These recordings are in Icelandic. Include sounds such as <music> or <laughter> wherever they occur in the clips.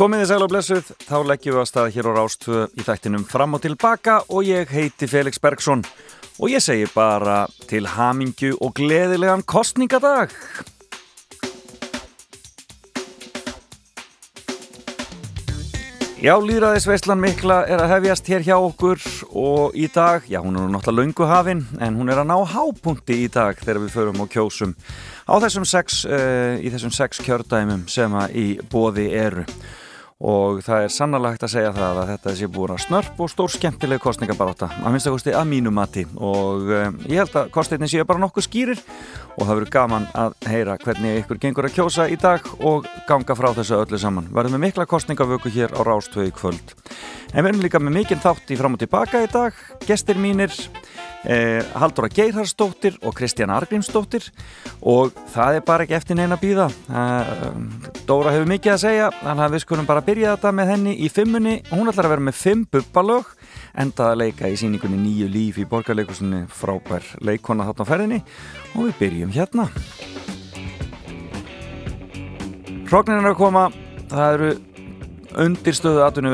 Komið þið sæl og blessuð, þá leggjum við að staða hér á Rástvö í þættinum fram og tilbaka og ég heiti Felix Bergsson og ég segi bara til hamingju og gleðilegan kostningadag. Já, Lýðræðisveislan mikla er að hefjast hér hjá okkur og í dag, já hún er náttúrulega laungu hafin en hún er að ná hápunkti í dag þegar við förum og kjósum á þessum sex, uh, í þessum sex kjördæmum sem að í bóði eru og það er sannalagt að segja það að þetta sé búin að snörp og stór skemmtileg kostningabaróta að minnst að mínu mati og um, ég held að kostinni séu bara nokkuð skýrir og það verður gaman að heyra hvernig ykkur gengur að kjósa í dag og ganga frá þessu öllu saman. Verðum við mikla kostningavöku hér á Rástvögi kvöld. En við erum líka með mikinn þátt í fram og tilbaka í dag, gestir mínir Eh, Haldóra Geirharsdóttir og Kristján Argrímsdóttir og það er bara ekki eftir neina býða eh, Dóra hefur mikið að segja þannig að við skulum bara byrja þetta með henni í fimmunni. Hún ætlar að vera með fimm bupbalög endað að leika í síningunni Nýju líf í borgarleikusinni frábær leikona þarna ferðinni. Og við byrjum hérna. Hróknin er að koma. Það eru undirstöðu atvinnu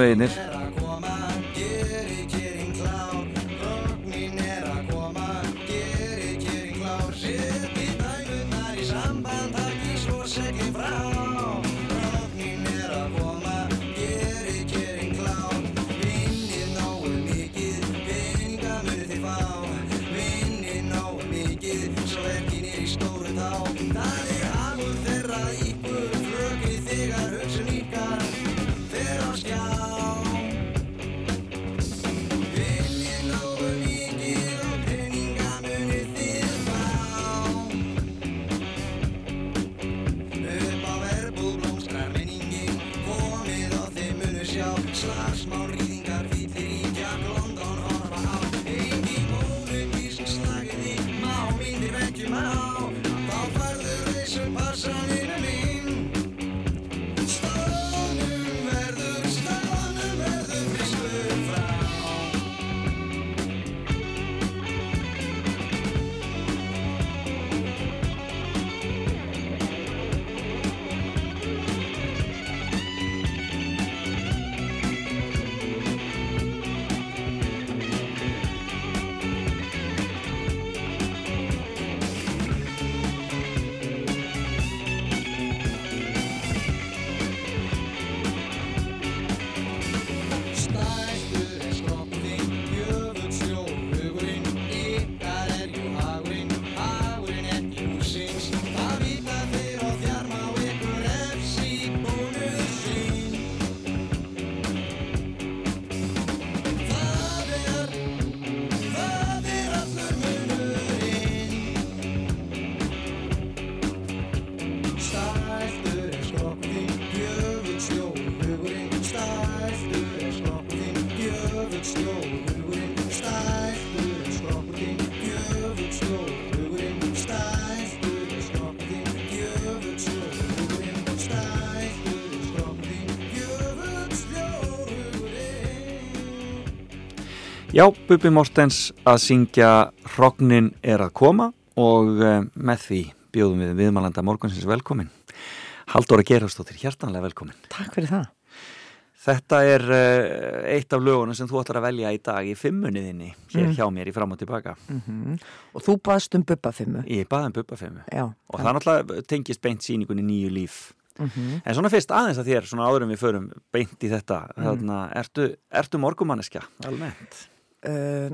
Já, Bubi Mortens að syngja Hrognin er að koma og uh, með því bjóðum við viðmælanda morgunsins velkomin. Haldóra Gerharsdóttir, hjartanlega velkomin. Takk fyrir það. Þetta er uh, eitt af lögunum sem þú ætlar að velja í dag í fimmuniðinni hér mm. hjá mér í fram og tilbaka. Mm -hmm. Og þú baðst um Bubafimmu. Ég baði um Bubafimmu. Já. Og það náttúrulega tengist beint síningunni nýju líf. Mm -hmm. En svona fyrst aðeins að þér, svona áðurum við förum beint í þetta. Mm. Þarna, ertu, ertu morgumanniska almennt? Uh,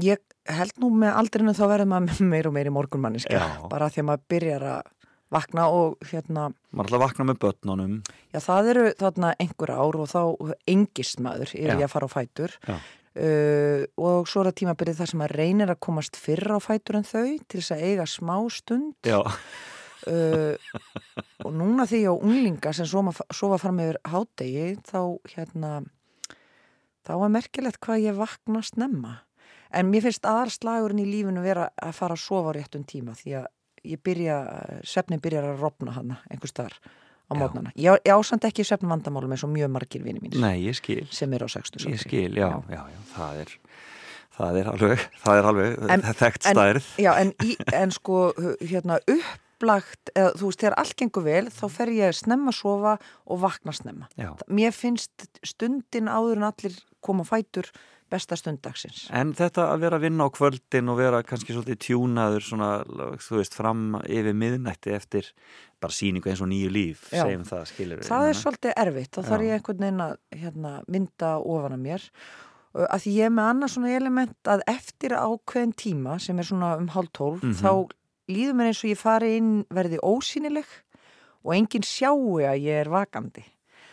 ég held nú með aldrinu þá verður maður meir og meir í morgunmanniska bara því að maður byrjar að vakna og hérna maður ætla að vakna með börnunum. Já það eru þarna einhver ár og þá engist maður er ég að fara á fætur. Uh, og svo er það tímabilið þar sem maður reynir að komast fyrr á fætur en þau til þess að eiga smá stund. Uh, og núna því á unglinga sem sofa fram yfir hádegi þá hérna þá er merkilegt hvað ég vakna snemma. En mér finnst aðarslagurinn í lífinu vera að fara að sofa á réttum tíma því að ég byrja, sefnin byrjar að rofna hana einhver starf á mótnana ég, ég ásand ekki sefn vandamálum eins og mjög margir vini mín Nei, sem er á 60 Ég skil, já, já, já, það er það er alveg, það er alveg en, þekkt stærð. En, Já, en, í, en sko hérna upp upplagt, eða þú veist, þegar allt gengur vel, þá fer ég snemma að sofa og vakna snemma. Já. Mér finnst stundin áður en allir koma fætur besta stundagsins. En þetta að vera að vinna á kvöldin og vera kannski svolítið tjúnaður svona, þú veist, fram yfir miðnætti eftir bara síningu eins og nýju líf, Já. segjum það, skilur Það er svolítið erfitt, þá þarf ég einhvern veginn að hérna, mynda ofan að mér. Að því ég er með annað svona element að eftir ákveðin tíma sem er svona um hálf tólf, Mhm. þá líður mér eins og ég fari inn verði ósýnileg og enginn sjáu að ég er vakandi.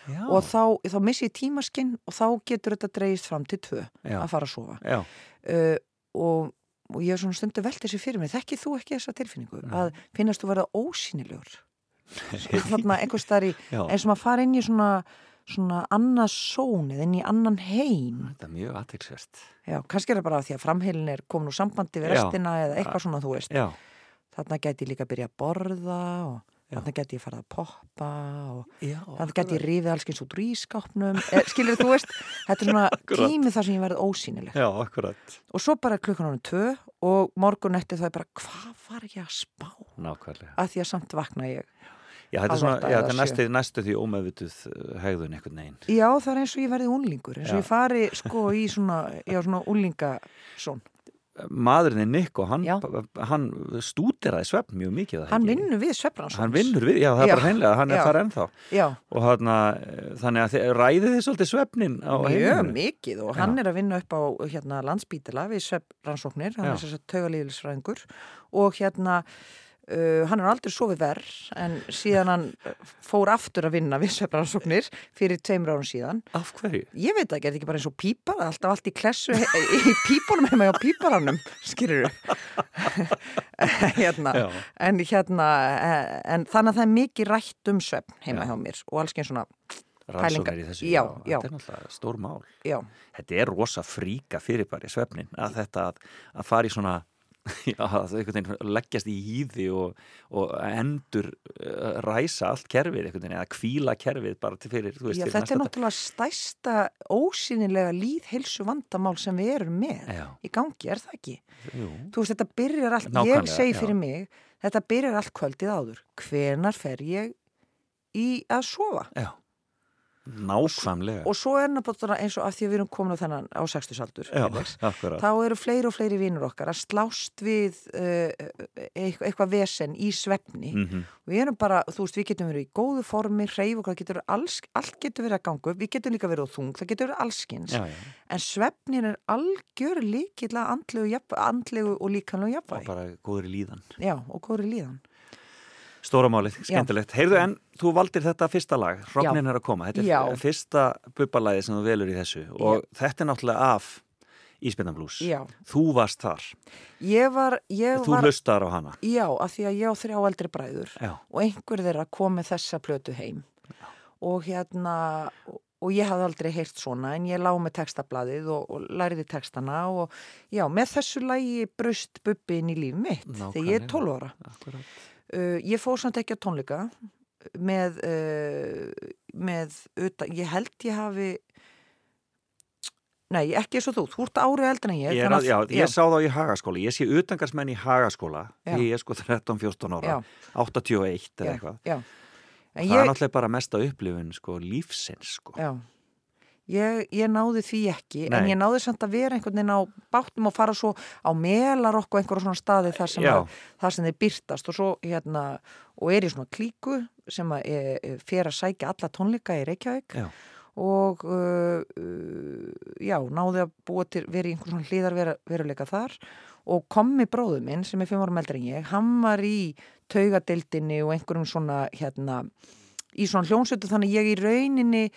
Já, Og þá, þá missi ég tímaskinn og þá getur þetta dreigist fram til tvö Já. að fara að sofa. já, Uh, og, og ég er svona stundu velt þessi fyrir mig. Þekkið þú ekki þessa tilfinningu? Nei. Að finnast þú verða ósýnilegur? <laughs> Þannig einhver starf í já. eins og maður fara inn í svona, svona annað sónið, inn í annan heim Þetta er mjög aðtilsvert. já, kannski er það bara því að framheilin er komin úr sambandi við Já. restina eða eitthvað svona þú veist Já, þarna gæti ég líka að byrja að borða og Já. þarna gæti ég fara að poppa og já. þarna gæti ég rifið alls eins út úr ískápnum eh, skilur þú veist, þetta er svona <laughs> Akkurat. tími þar sem ég verði ósýnileg Já, akkurat. og svo bara klukkan ánum tvö og morgun eftir það er bara hvað var ég að spá Nákvæmlega. að því að samt vakna ég Já, þetta er, svona, já, þetta næstu, næstu því ómeðvituð uh, hegðun einhvern veginn. já það er eins og ég verði unlingur eins og Já. ég fari sko í <laughs> svona, já, svona unlingasón Maðurinn er Nick og hann, hann stúderaði svefn mjög mikið. hann vinnur við svefbransons Hann vinnur við, já það er Já. bara hreinlega, hann er Já. þar ennþá. já, Og þarna, eh, þannig að þið ræðið þið svolítið svefnin á mjög heimilinu. mikið og hann er að vinna upp á hérna, landsbítila við svefbransóknir hann er þess að taugalíðilsfræðingur og hérna Uh, hann er aldrei sofið verð en síðan hann fór aftur að vinna við svefbransóknir fyrir tveimur árum síðan Af hverju? ég veit ekki, er þetta ekki bara eins og pípar alltaf allt í klessu í pípunum heima á píparanum skýrur <laughs> hérna en hérna eh, en þannig að það er mikið rætt um svefn heima Já. hjá mér og alls ekki svona, Rannsóknar í þessu, Já, já. Þetta er náttúrulega stór mál. já, Þetta er rosa fríka fyrir bara í svefnin að þetta að, að fara í svona <laughs> já, að einhvern veginn leggjast í hýði og, og endur uh, ræsa allt kerfið einhvern veginn eða kvíla kerfið bara til fyrir, veist, já fyrir þetta er náttúrulega stærsta ósynilega líðheilsu vandamál sem við erum með Já, í gangi, er það ekki? jú, Þú veist, þetta byrjar allt, Nákvæmlega, ég segi já. fyrir mig, þetta byrjar allt kvöldið áður. Hvenar fer ég í að sofa? já, nákvæmlega. Og svo er náttúrulega eins og að því að við erum komin á þennan á 60 aldur, Já, akkurat. þá eru fleiri og fleiri vinnur okkar að slást við uh, eitthvað, vesen í svefni. Mm Við erum bara, þú veist, við getum verið í góðu formi, hreyf og hvað getur alls, allt getur verið að ganga upp, við getum líka verið á þung, það getur verið allskins. Já, já, En svefnin er algjör líkilega andlegu, andlegu og líkanlegu og jafnvægi. bara góður í líðan. Já, og góður í líðan. Stóramálið, skemmtilegt. Heyrðu en, þú valdir þetta fyrsta lag, Hrognin er að koma. Þetta er Já. fyrsta bubbalæði sem þú velur í þessu og þetta er náttúrulega af. Já. Þú varst þar. Ég var, ég Þú var, hlustar á hana. já, af því að ég á þrjá eldri bræður Já. og einhver þeirra kom með þessa plötu heim og hérna, og- og ég hafði aldrei heyrt svona en ég lá með textablaðið og, og læriði textana og já, með þessu lægi brust bubbi inn í líf mitt þegar ég er Nákvæmlega. 12 ára. Akkurat. Uh, ég fór samt ekki á tónleika með, uh, með utan, ég held ég hafi nei, ekki eins og þú, þú ert árið eldri en ég Ég, er að, já, ég sá þá í hagaskóla. Ég sé utangarsmenn í hagaskóla Já. því ég er sko 13-14 ára. Já. 81 eða já, eitthvað. já. Það er ég, náttúrulega bara mesta upplifun sko lífsins sko. já. Ég, ég náði því ekki, en Nei. ég náði samt að vera einhvern veginn á báttum og fara svo á melarokk og einhverjum svona staði þar sem, að, þar sem þeir byrtast og svo hérna, og er í svona klíku sem að e, e, fer að sækja alla tónleika í Reykjavík. Já. og uh, uh, já, náði að búa til verið í einhvern svona hlýðar vera, veruleika þar. Og kommi bróðu minn sem er fimm ára meldri en ég, hann var í taugadeildinni og einhverjum svona hérna, í svona hljónsötu þannig ég í rauninni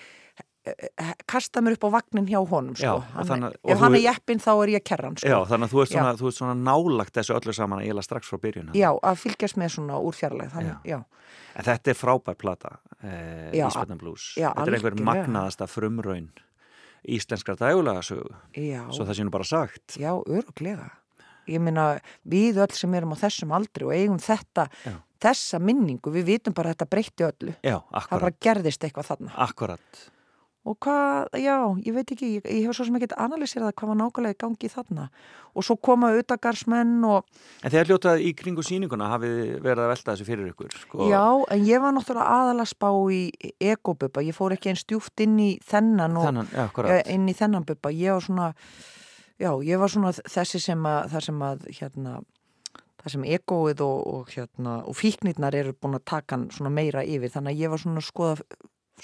kasta mér upp á vagnin hjá honum sko. Já, Hann- þannig- ef hann er jeppin þá er ég kerran sko. Já, þannig að þú ert svona, þú ert svona nálagt þessu öllu saman eiginlega strax frá byrjun. Já, að fylgjast með svona úr já. En þetta er frábær plata, eh, Ísbjörnum Blues. þetta er einhver magnaðasta frumraun íslenskrar dægulegasögu, svo það sé nú bara sagt. já, öruglega ég meina, við öll sem erum á þessum aldri og eigum þetta Já. þessa minningu, við vitum bara að þetta breytti öllu Já, það bara gerðist eitthvað þarna akkurat. Og hvað, já, ég veit ekki ég, ég hef svo sem ekki analýsirað hvað var nákvæmlega í gangi þarna. Og svo koma auðagarsmenn og En þegar hljótað í kringu síninguna hafið verið að velta þessu fyrir ykkur sko. Já, en ég var náttúrulega aðalega spá í ekobubba, ég fór ekki einn stjúft inn í þennan og Þennan, ja, inn í þennan bubba, ég var svona já, ég var svona þessi sem að það sem að hérna það sem egoið og, og hérna og fíknirnar eru búin að taka hann svona meira yfir, þannig að ég var svona að skoða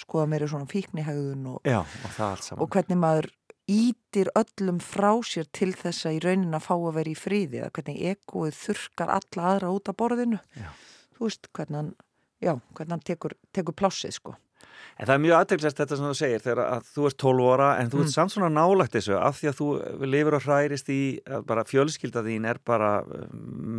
skoða meira svona fíknihægðun og, og og hvernig maður ítir öllum frá sér til þess að í raunin að fá að vera í fríði eða hvernig egoið þurkar alla aðra út af borðinu. Já. þú veist hvernig hann, já, hvernig hann tekur, tekur plássið sko En það er mjög aðteglast þetta sem þú segir þegar að þú ert 12 ára en þú ert Mm. samt svona nálagt þessu af því að þú lifur og hærist í bara fjölskylda þín er bara uh,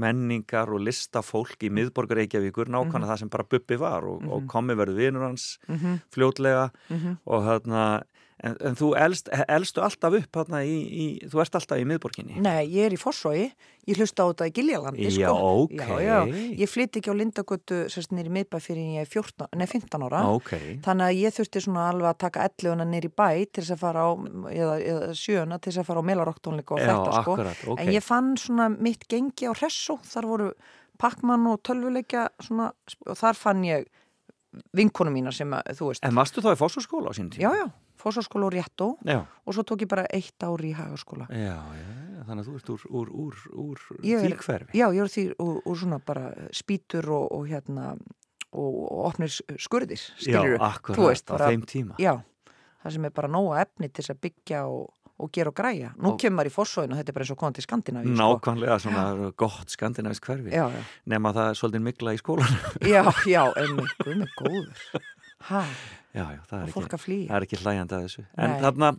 menningar og listafólk í miðborgar Reykjavíkur, nákvæmlega það sem bara Bubbi var og, og komi verður vinur hans mm -hmm. fljótlega Mm -hmm. og þarna en, en þú elst, elstu alltaf upp þarna í, í, þú ert alltaf í miðborginni? Nei, ég er í Fossói, ég hlusta á þetta í Giljalandi Já, sko. ok. já, já. Ég flytti ekki á Lindagötu sérst nýri miðbæ fyrir ég er 14, nei, 15 ára. Ok, Þannig að ég þurfti svona alveg að taka 11 nýri bæ til þess að fara á eða, eða 7 til þess að fara á Melarocktónleika og já, þetta sko. akkurat, ok. En ég fann svona mitt gengi á Hressó, þar voru Pac-Man og tölvuleikja svona, og þar fann ég vinkonu mína sem að, þú veist, En varstu þá í fósfórskóla á sínum tíma? já, já, fósarskóla og réttó. Já, og svo tók ég bara eitt ári í hagaskóla. já, já, já, þannig að þú ert úr, úr, úr, úr Ég því er- hverfi. Já, ég er því úr, úr svona bara spýtur og, og hérna og, og opnir skurðir, skilur Já, akkurat, veist, á bara- þeim tíma. Já, það sem er bara nóga efni til þess að byggja og, og gera og græja. Nú Og- kemur maður í fossóinu og þetta er bara eins og komað til Skandinavíu, sko. Nákvæmlega svona gott skandinavist hverfi. Já, já, nema það er svolítið mikla í skólan já, já, <laughs> guð mig góður. Já, já, það er, ekki, það er ekki hlæjandi að þessu. En, þarna,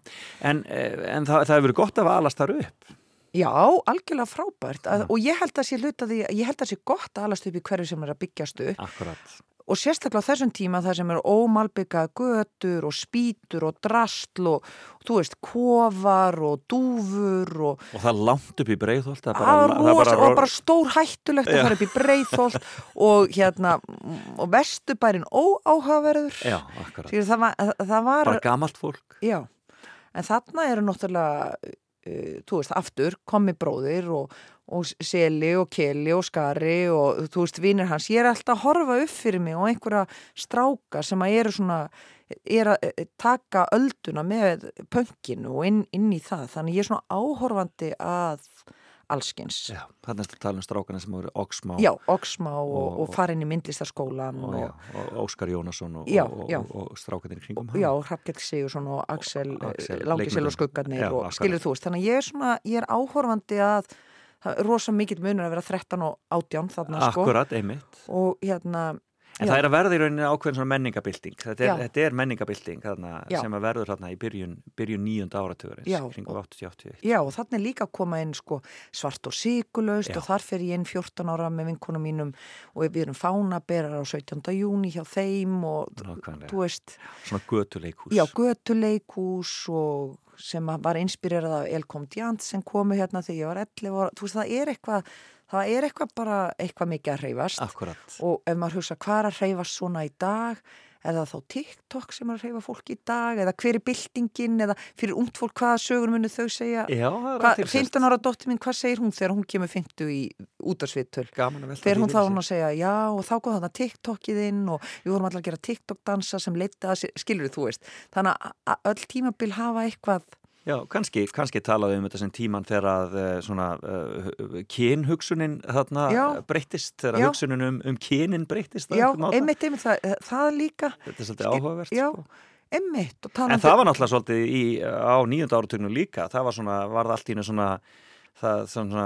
en, eh, en það, það hefur verið gott að alast þar upp. Já, algjörlega frábært. Að, og ég held að sé hluta ég held að sé gott að alast upp í hverju sem er að byggjast upp. Akkurat og sérstaklega á þessum tíma þar sem er ómalbyggað götur og spýtur og drastl og þú veist, kofar og dúfur og Og það langt upp í breiðholt Það er bara, bara, það og stór hættulegt að fara upp í breiðholt <laughs> og hérna og vestubærin óáhugaverður. Já, akkurat. Því það var, það var Bara gamalt fólk. Já, en þarna eru náttúrulega, þú veist, aftur komi bróðir og, og seli og keli og skari og þú veist, vinir hans. Ég er alltaf að horfa upp fyrir mig og einhverja stráka sem að eru svona, er að eh, taka ölduna með pönginu og inn, inn í það. Þannig ég er svona áhorfandi að allskins. Já, þannig að tala um strákana sem voru Oxmá Já, Oxmá og, Og- og farin í myndlistarskólan og, og, Óskar Jónasson og, strákanir kringum Já, Hrafgjell Sigursson og Axel, Axel, Langisel og. Skuggarnir og akkurat. skilur þú veist. Þannig að ég er svona, ég er áhorfandi að það er rosa mikill munur að vera 13 og 18 þarna sko. Akkurat, einmitt Og hérna, En Já. það er að verða í rauninni ákveðin svona menningabilding. Þetta er, þetta er menningabilding sem að verður þarna í byrjun, byrjun nýjunda áratugurins, Já. kringu 80-81. já og þannig líka koma inn sko svart og sigulaust Já. og þar fer ég inn 14 ára með vinkunum mínum og við erum fánaberar á 17. júni hjá þeim og þú veist, Svona götuleikhús. já, götuleikús og sem var inspirerað af El Comdiant sem komu hérna þegar ég var 11 ára, þú veist, það er eitthvað það er eitthvað bara, eitthvað mikið að hreyfast. Akkurat. og ef maður hugsa hvað er að hreyfast svona í dag? Það þá TikTok sem er að hreyfa fólk í dag? Eða hver er byltingin? Eða fyrir ungt fólk hvaða sögur munu þau segja? Já, Hva, athyglisvert. 15 ára dóttir mín, hvað segir hún þegar hún kemur 50 í velta þegar hún þá hún að segja já og þá kom þarna TikTokið inn og við vorum allar að gera TikTok dansa sem leita skilur þú veist. Þannig að öll tímabil hafa eitthvað Já, kannski, kannski talaðu um þetta sem tíman þegar að uh, svona uh, kynhugsunin þarna Já. breyttist, þegar Já. hugsunin um, um kynin breyttist. á já, einmitt, einmitt það, það líka Þetta er svolítið áhugavert. já, Sko. einmitt En það var náttúrulega svolítið í, á nýjönda áratugnu líka, það var svona, var það allt í einu svona, það svona,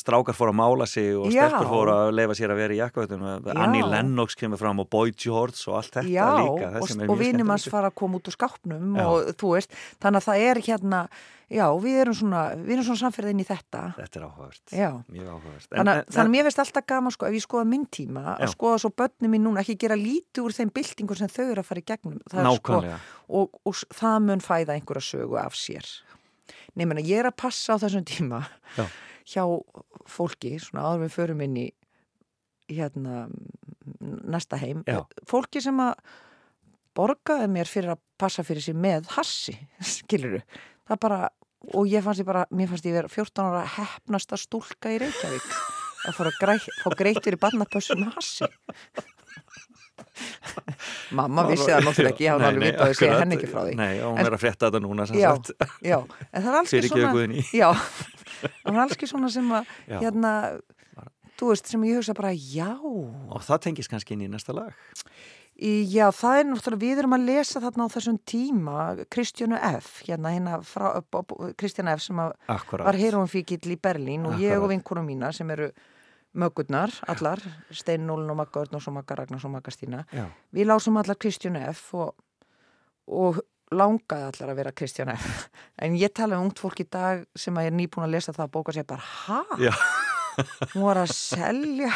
strákar fór að mála sig og stelpur fór að leifa sér að vera í jakkvæðunum, Já. Annie Lennox kemur fram og Boy George og allt þetta Já, líka. og, og vinum hans fara að koma út úr skápnum Já. og þú veist, þannig að það er hérna já, við erum svona, við erum svona samferð inn í þetta Þetta er áhugavert, mjög áhugavert. Þannig, þannig að mér finnst alltaf gaman sko ef ég skoða minn tíma Já. að skoða svo börnum mín núna ekki gera lítið úr þeim byltingum sem þau eru að fara í gegnum Það sko, Nákvæmlega, og, og s- það mun fæða einhverja sögu af sér Nefnir að ég er að passa á þessum tíma Já. hjá fólki svona áður við förum inn í hérna næsta heim Já. fólki sem að borgaði mér fyrir að passa fyrir sér með hassi, <laughs> skiluru það bara, og ég fannst ég bara mér fannst ég vera 14 ára hefnasta stúlka í Reykjavík að fara að grei, fá greitur í barnapössu með hassi <laughs> mamma vissi það náttúrulega ekki, ég hafði alveg vitað að segja henni ekki frá því. Nei, og hún En- er að frétta þetta núna sem já, já, en það er alls <laughs> ekki svona <laughs> já, það er alls ekki svona sem að hérna, þú veist, sem ég hugsa bara já, Og það tengis kannski inn í næsta lag. Í, já, það er náttúrulega, við erum að lesa þarna á þessum tíma, Kristjánu F hérna hérna frá, Kristjánu F sem að var heroinfíkill í Berlín og ég Akkurat. og vinkunum mína sem eru mögurnar, allar, Steinnólin og Magga Örn og svo Magga Ragnars og Magga Stína. Já, við lásum allar Kristjánu F og, og langaði allar að vera Kristjánu F. En ég tala um ungt fólk í dag sem að er nýbúin að lesa það að bóka sér bara, ha? Hún var að selja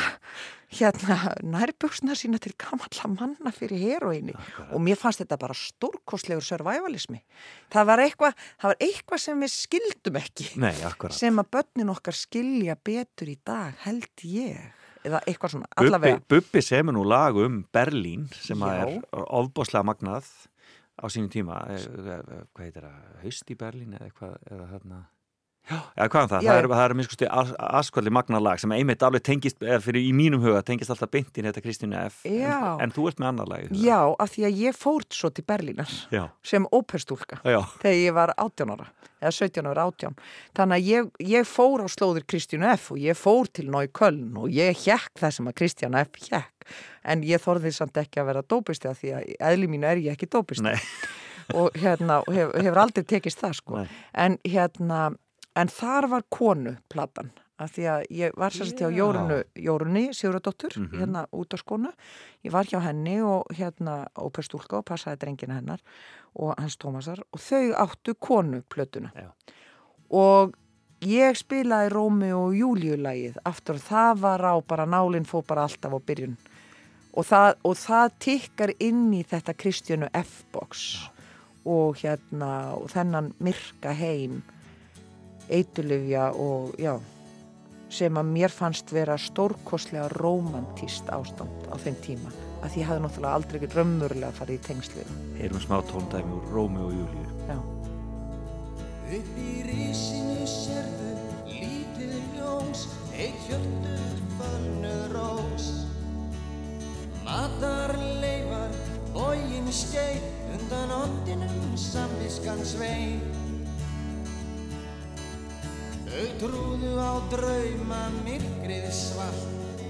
hérna nærbuksna sína til gamalla manna fyrir heroíni og mér fannst þetta bara stórkostlegur survivalismi. Það var eitthvað það var eitthvað sem við skildum ekki. Nei, akkurat. Sem að börnin okkar skilja betur í dag held ég. Eða eitthvað svona, Bubbi, allavega. Bubbi semur nú lag um Berlín sem er ofbáslega magnað á sínum tíma. Eh, eh, hvað heitir það, haust í Berlín eða eitthvað eða þarna Já, eða hvað um það, Já. það er, er miskusti askvöldi magnað lag sem einmitt alveg tengist eða fyrir í mínum huga tengist alltaf beint í þetta Kristínu F. En, en þú ert með annar lag já, af því að ég fór svo til Berlínar Já, sem óperstúlka já, þegar ég var 18 ára eða 17 ára 18 þannig að ég, ég fór á slóðir Kristjánu F og ég fór til Nájköln og ég hjekk það sem að Kristjánu F hjekk en ég þorði samt ekki að vera dópisti af því að eðli mínu er ég ekki dópisti. Nei, og hérna hef, hefur aldrei tekist það sko. En hérna en þar var konu platan af því að ég var sérst hjá Já. Jórunu Jórunni, Sigurðardóttur, Mhm. hérna út á skonu ég var hjá henni og hérna óperstúlka og passaði drengina hennar og hans Tómasar og þau áttu konu plötuna Já. og ég spilaði Rómi og Júliulægið aftur og það var á bara nálinn fó bara alltaf á byrjun og það, og það tikkar inn í þetta Kristjánu F-box og hérna og þennan myrka heim eitulifja og já sem að mér fannst vera stórkostlega romantíst ástand á þeim tíma að því ég hafði náttúrulega aldrei ekki raunmurlega farið í tengslu heyrum smá tóndæmi úr Rómi og Júlíu já, Upp í rísinu sérðu lítið ljós, eitt hjörtur fannuð rós. Matar leifar, bógin skeið, undan ondinum samviskan sveið. Þau trúðu á drauma, myrkrið svart,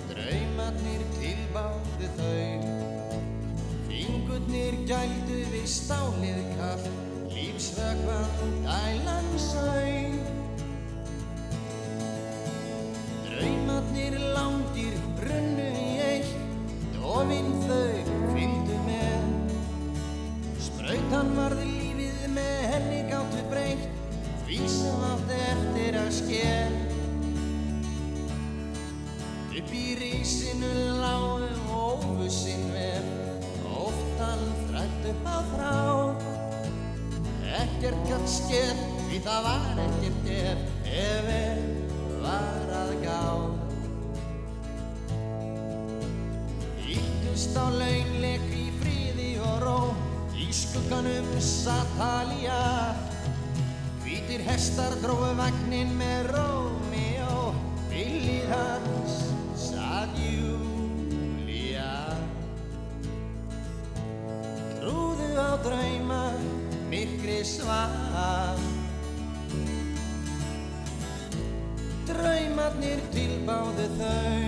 draumarnir tilbáðu þau. Fingurnir gældu við stálið kall, lífsvögvan dælan sau. Draumarnir langir brunnu í eitt, dofinn þau fylgdu með. Sprautan varði lífið með henni gáttu breytt, því sem átti eftir að sker. Upp í rísinu lágu óvusinn verð, óttan þrætt upp á þrá. Ekkert skeð, því það var ekkert ef, ef vel var að gá. Íttust á launleik í fríði og ró, í skugganum Satalía. Hvítir hestar dróðu vagnin með Rómeó, villið hans sað Júlía. Trúðu á drauma, myrkri svaf. Draumarnir tilbáðu þau.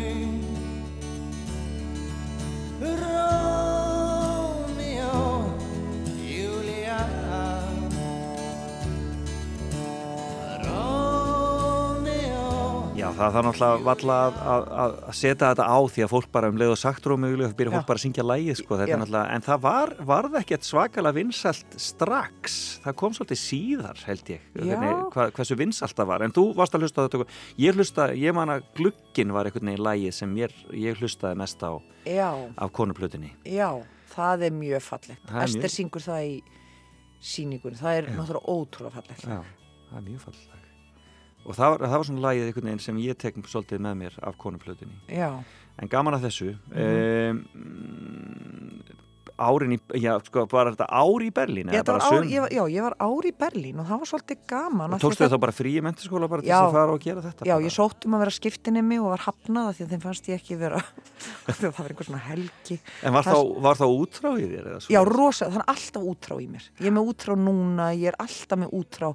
Það þarf náttúrulega valla að, að, að setja þetta á því að fólk bara um leið og sagt byrja Já. fólk bara að syngja lægið sko, Já. er en það var, var það ekkert svakalega vinsalt strax. Það kom svolítið síðar held ég Já. Hvernig, hvað, hversu vinsalt það var. En þú varst að hlusta á þetta ég hlusta, ég man að glugginn var einhvern veginn lægið sem mér, ég hlustaði mest á já, af konuplutinni já það er mjög fallegt. Er Ester syngur það í síningun það er náttúrulega ótrúlega fallegt. Já, það er mjög fallag og það var, það var svona lagið einhvern veginn sem ég tek svolítið með mér af konuplutinni já, En gaman að þessu Mhm. um, árin í, já, sko, var þetta ár í Berlín? Ég, ár, ég já, ég var ár í Berlín og það var svolítið gaman. Og tókstu þau þá bara frí í mentiskóla bara til já, að fara og gera þetta? Já, bara? ég sóttum að vera skiptinemi og var hafnaða því að þeim fannst ég ekki vera, <laughs> það var einhver svona helgi. En var, það, þá, þá útrá í þér? Já, rosa, það er alltaf útrá í mér. Ég er með útrá núna, ég er alltaf með útrá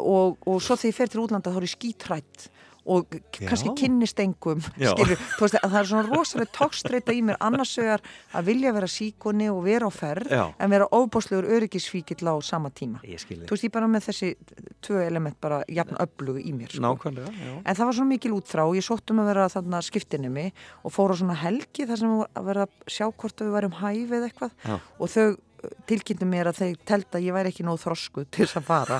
og, og svo þegar ég fer til útlanda þá er ég skítrætt og kannski kynnist engum skilur, veist, það er svona rosalega tókstreita í mér annars vegar að vilja vera síkoni og vera á ferð Já. en vera óbáslegur öryggisfíkill á sama tíma. Þú veist ég bara með þessi tvö element bara jafn öflugu í mér sko. En það var svona mikil útþrá ég sóttum að vera þarna skiptinni og fór á svona helgi þar sem að vera að sjá hvort við varum hæf eða eitthvað. Já. og þau tilkynntu mér að þeir telda að ég væri ekki nóð þrosku til þess að fara.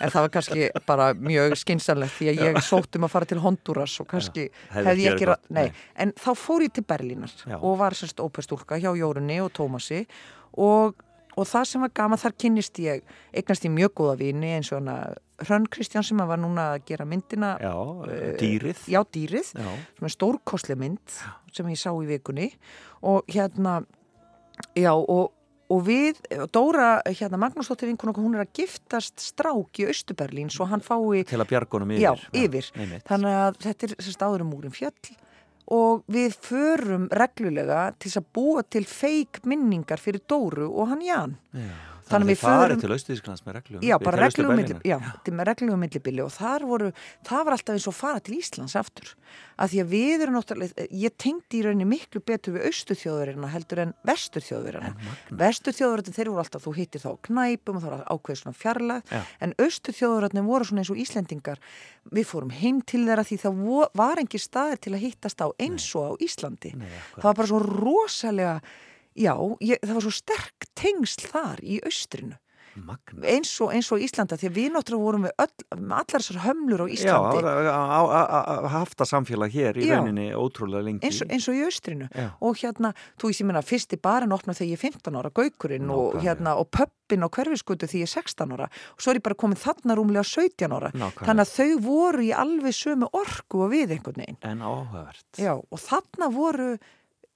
En það var kannski bara mjög skinsanlegt því að ég sóttum að fara til Honduras og kannski hefði ég ekki gott, nei, en þá fór ég til Berlínar Já. og var semst ópestúlka hjá Jórunni og Tómasi og, og það sem var gama þar kynnist ég eignast ég mjög góða vini eins og hana Hrönn Kristján sem var núna að gera myndina Já, dýrið. Já, dýrið, Já. sem er stórkosli mynd sem ég sá í vikunni. Og hérna já og Og við, Dóra, hérna Magnúsdóttir vinkun okkur, hún er að giftast strák í Östuberlín svo hann fái... Til að bjargunum yfir. Já, yfir. Já, Þannig að þetta er sérst áður um múrin fjöll og við förum reglulega til að búa til feik minningar fyrir Dóru og hann Ján. Já. Þannig að farið förum- til Austurísklands með reglum. Já, bara reglum milli, já, til með reglum millibili og þar voru, það var alltaf eins og fara til Íslands aftur. Að því að við erum náttúrulega, ég tengdi í rauninni miklu betur við austu þjóðverðina heldur en vestur þjóðverðina. Vestur þjóðverðina þeir voru alltaf, þú hittir þá knæpum og það var ákveð svona fjarlag, Já. en austu þjóðverðina voru svona eins og Íslendingar. Við fórum heim til þeirra því það var engi staðir til að hittast á eins og á Íslandi. Nei, já, ég, það var svo sterk tengsl þar í austrinu eins og, eins og Íslanda því að við náttúrulega vorum við öll, allar þessar hömlur á Já, Íslandi var að- hafta samfélag hér í Já. rauninni ótrúlega lengi. eins, og- eins og í austrinu Já. og hérna, þú veist ég minna, fyrsti barinn opna þegar ég er 15 ára, gaukurinn og, hérna, og pöppin á hverfiskutu þegar ég er 16 ára og svo er ég bara komin þarna rúmlega 17 ára Nákvæmlega. þannig að þau voru í alveg sömu orku og við einhvern veginn En áhugavert. Já, og þarna voru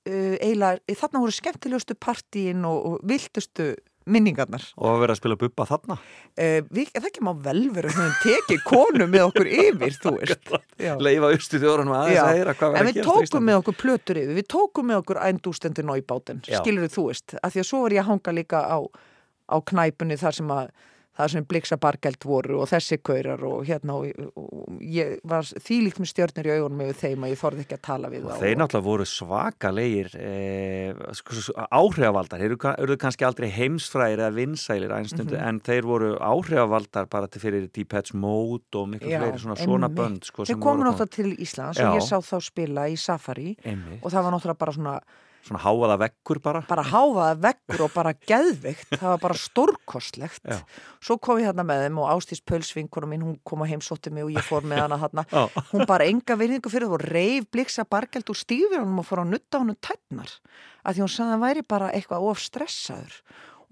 eiginlega, þarna voru skemmtilegustu partíin og, og viltustu minningarnar. Og að vera að spila bubba þarna. Uh, við, það ekki má vel vera að við höfum tekið konu með okkur yfir, þú veist. <laughs> Leifa austu þjóðranum aðeins að heyra hvað En að við gerast á tókum með okkur plötur yfir, við tókum með okkur ændústendur náibáten, skilur þú veist, af því að svo var ég að hanga líka á, á knæpunni þar sem að það sem bliksa bargælt voru og þessi kaurar og hérna og, og ég var þýlíkt með stjörnir í augunum yfir þeim að ég þorði ekki að tala við Og þá. þeir náttúrulega voru svakalegir eh, sko, áhrifavaldar, þeir eru, eru kannski aldrei heimsfræðir eða vinsælir einstundu, Mhm. en þeir voru áhrifavaldar bara til fyrir Deepheads Mode og miklu fleiri svona svona bönd sko, Þeir komu náttúrulega til Íslands Já. og ég sá þá spila í Safari einmitt, og það var náttúrulega bara svona svona háaða vekkur bara. Bara háfaða vekkur og bara geðveikt, það var bara stórkostlegt. Já. svo kom ég hérna með þeim og Ástís Pölsvinkunum mín, hún kom að heimsótti mig og ég fór með hana Já. hún bara enga virðingu fyrir það og reif bliksa bargælt úr stífjörnum og fór að nutta honum tætnar því hún sagði að hann væri bara eitthvað of stressaður.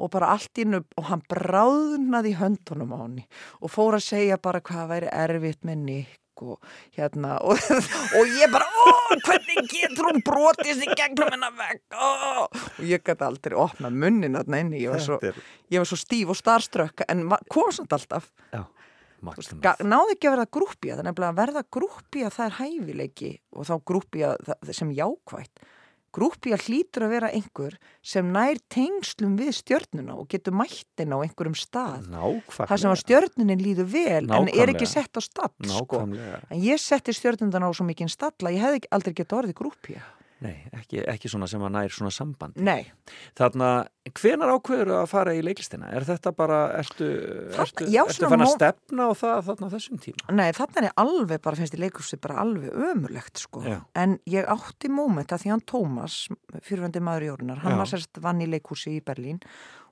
Og bara allt innu og hann bráðnaði höndunum á henni og fór að segja bara hvað væri erfitt með Nick og hérna <laughs> og, og ég bara, ó, hvernig getur hún brotist í gegnum hennar ó, og ég gæti aldrei opnað munnin þarna inni, ég var svo, ég var svo stíf og starströkk en kom samt alltaf. Já, veist, náði ekki að verða grúppía þannig að verða grúppía það er hæfileiki og þá grúppía það- sem jákvætt grúppía hlýtur að vera einhver sem nær tengslum við stjörnuna og getur mættin á einhverjum stað Nákvæmlega það sem að stjörnunin líður vel en er ekki Nákvæmlega. sett á stall sko. Nákvæmlega en ég setti stjörnundan á svo mikinn stalla ég hefði ekki- aldrei getið orðið grúppía Nei, ekki, ekki svona sem að nær svona samband nei, Þarna, hvenar ákveður að fara í leiklistina? Er þetta bara, ertu, Þarna- ertu, já, ertu fann að stefna á það þarna á þessum tíma? Nei, þarna er alveg bara, finnst ég leikursi bara alveg ömurlegt sko. Já. En ég átti móment að því hann Tómas, fyrirvændi maður Jórunar, hann Já. var sérst vann í leikursi í Berlín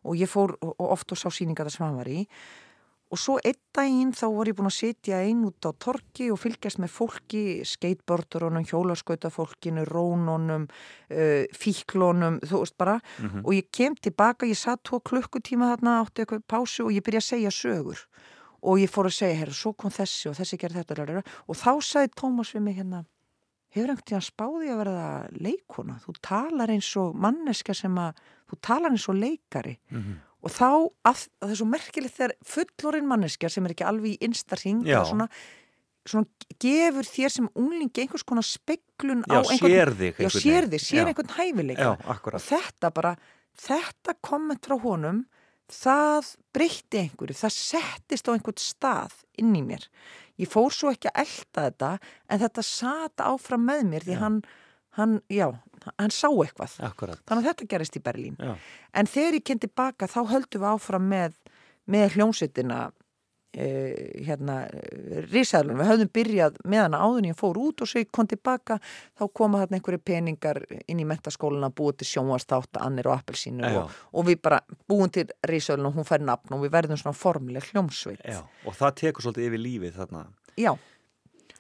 og ég fór og oft og sá síninga það sem hann var í. Og svo einn daginn þá var ég búin að sitja einn út á torki og fylgjast með fólki, skateboardurunum, hjólaskautafólkinu, rónunum, uh, fíklunum, þú veist bara. Mhm. Og ég kem tilbaka, ég satt tvo klukkutíma þarna, átti eitthvað pásu og ég byrja að segja sögur og ég fór að segja, herru, svo kom þessi og þessi gerði þetta lalala. og þá sagði Tómas við mig hérna hefur einhvern tíðan spáði að verða leikona þú talar eins og manneska sem að þú talar eins og leikari Mhm. Og þá, að, að það er svo merkilegt þegar fullorinn manneska sem er ekki alveg í Já. svona, svona gefur þér sem unglingi einhvers konar speglun Já, á einhvern sér þig já, sér þig, sér Já. einhvern hæfileika. Og þetta bara, þetta komment frá honum það breytti einhverju, það settist á einhvern stað inn í mér. Ég fór svo ekki að elda þetta en þetta sata áfram með mér því hann, hann, já, hann sá eitthvað Akkurat. þannig að þetta gerist í Berlín Já. en þegar ég kynnt tilbaka þá höldum við áfram með, með hljómsveitina Uh, hérna risaðlun, við höfðum byrjað með hana áður en ég fór út og svo ég kom tilbaka þá koma þarna einhverju peningar inn í metaskólan að búa til sjónvastátt annir og appelsínu og, og við bara búum til risaðlun og hún fær nafn og við verðum svona formuleg hljómsveit Já, og það tekur svolítið yfir lífið þarna. já,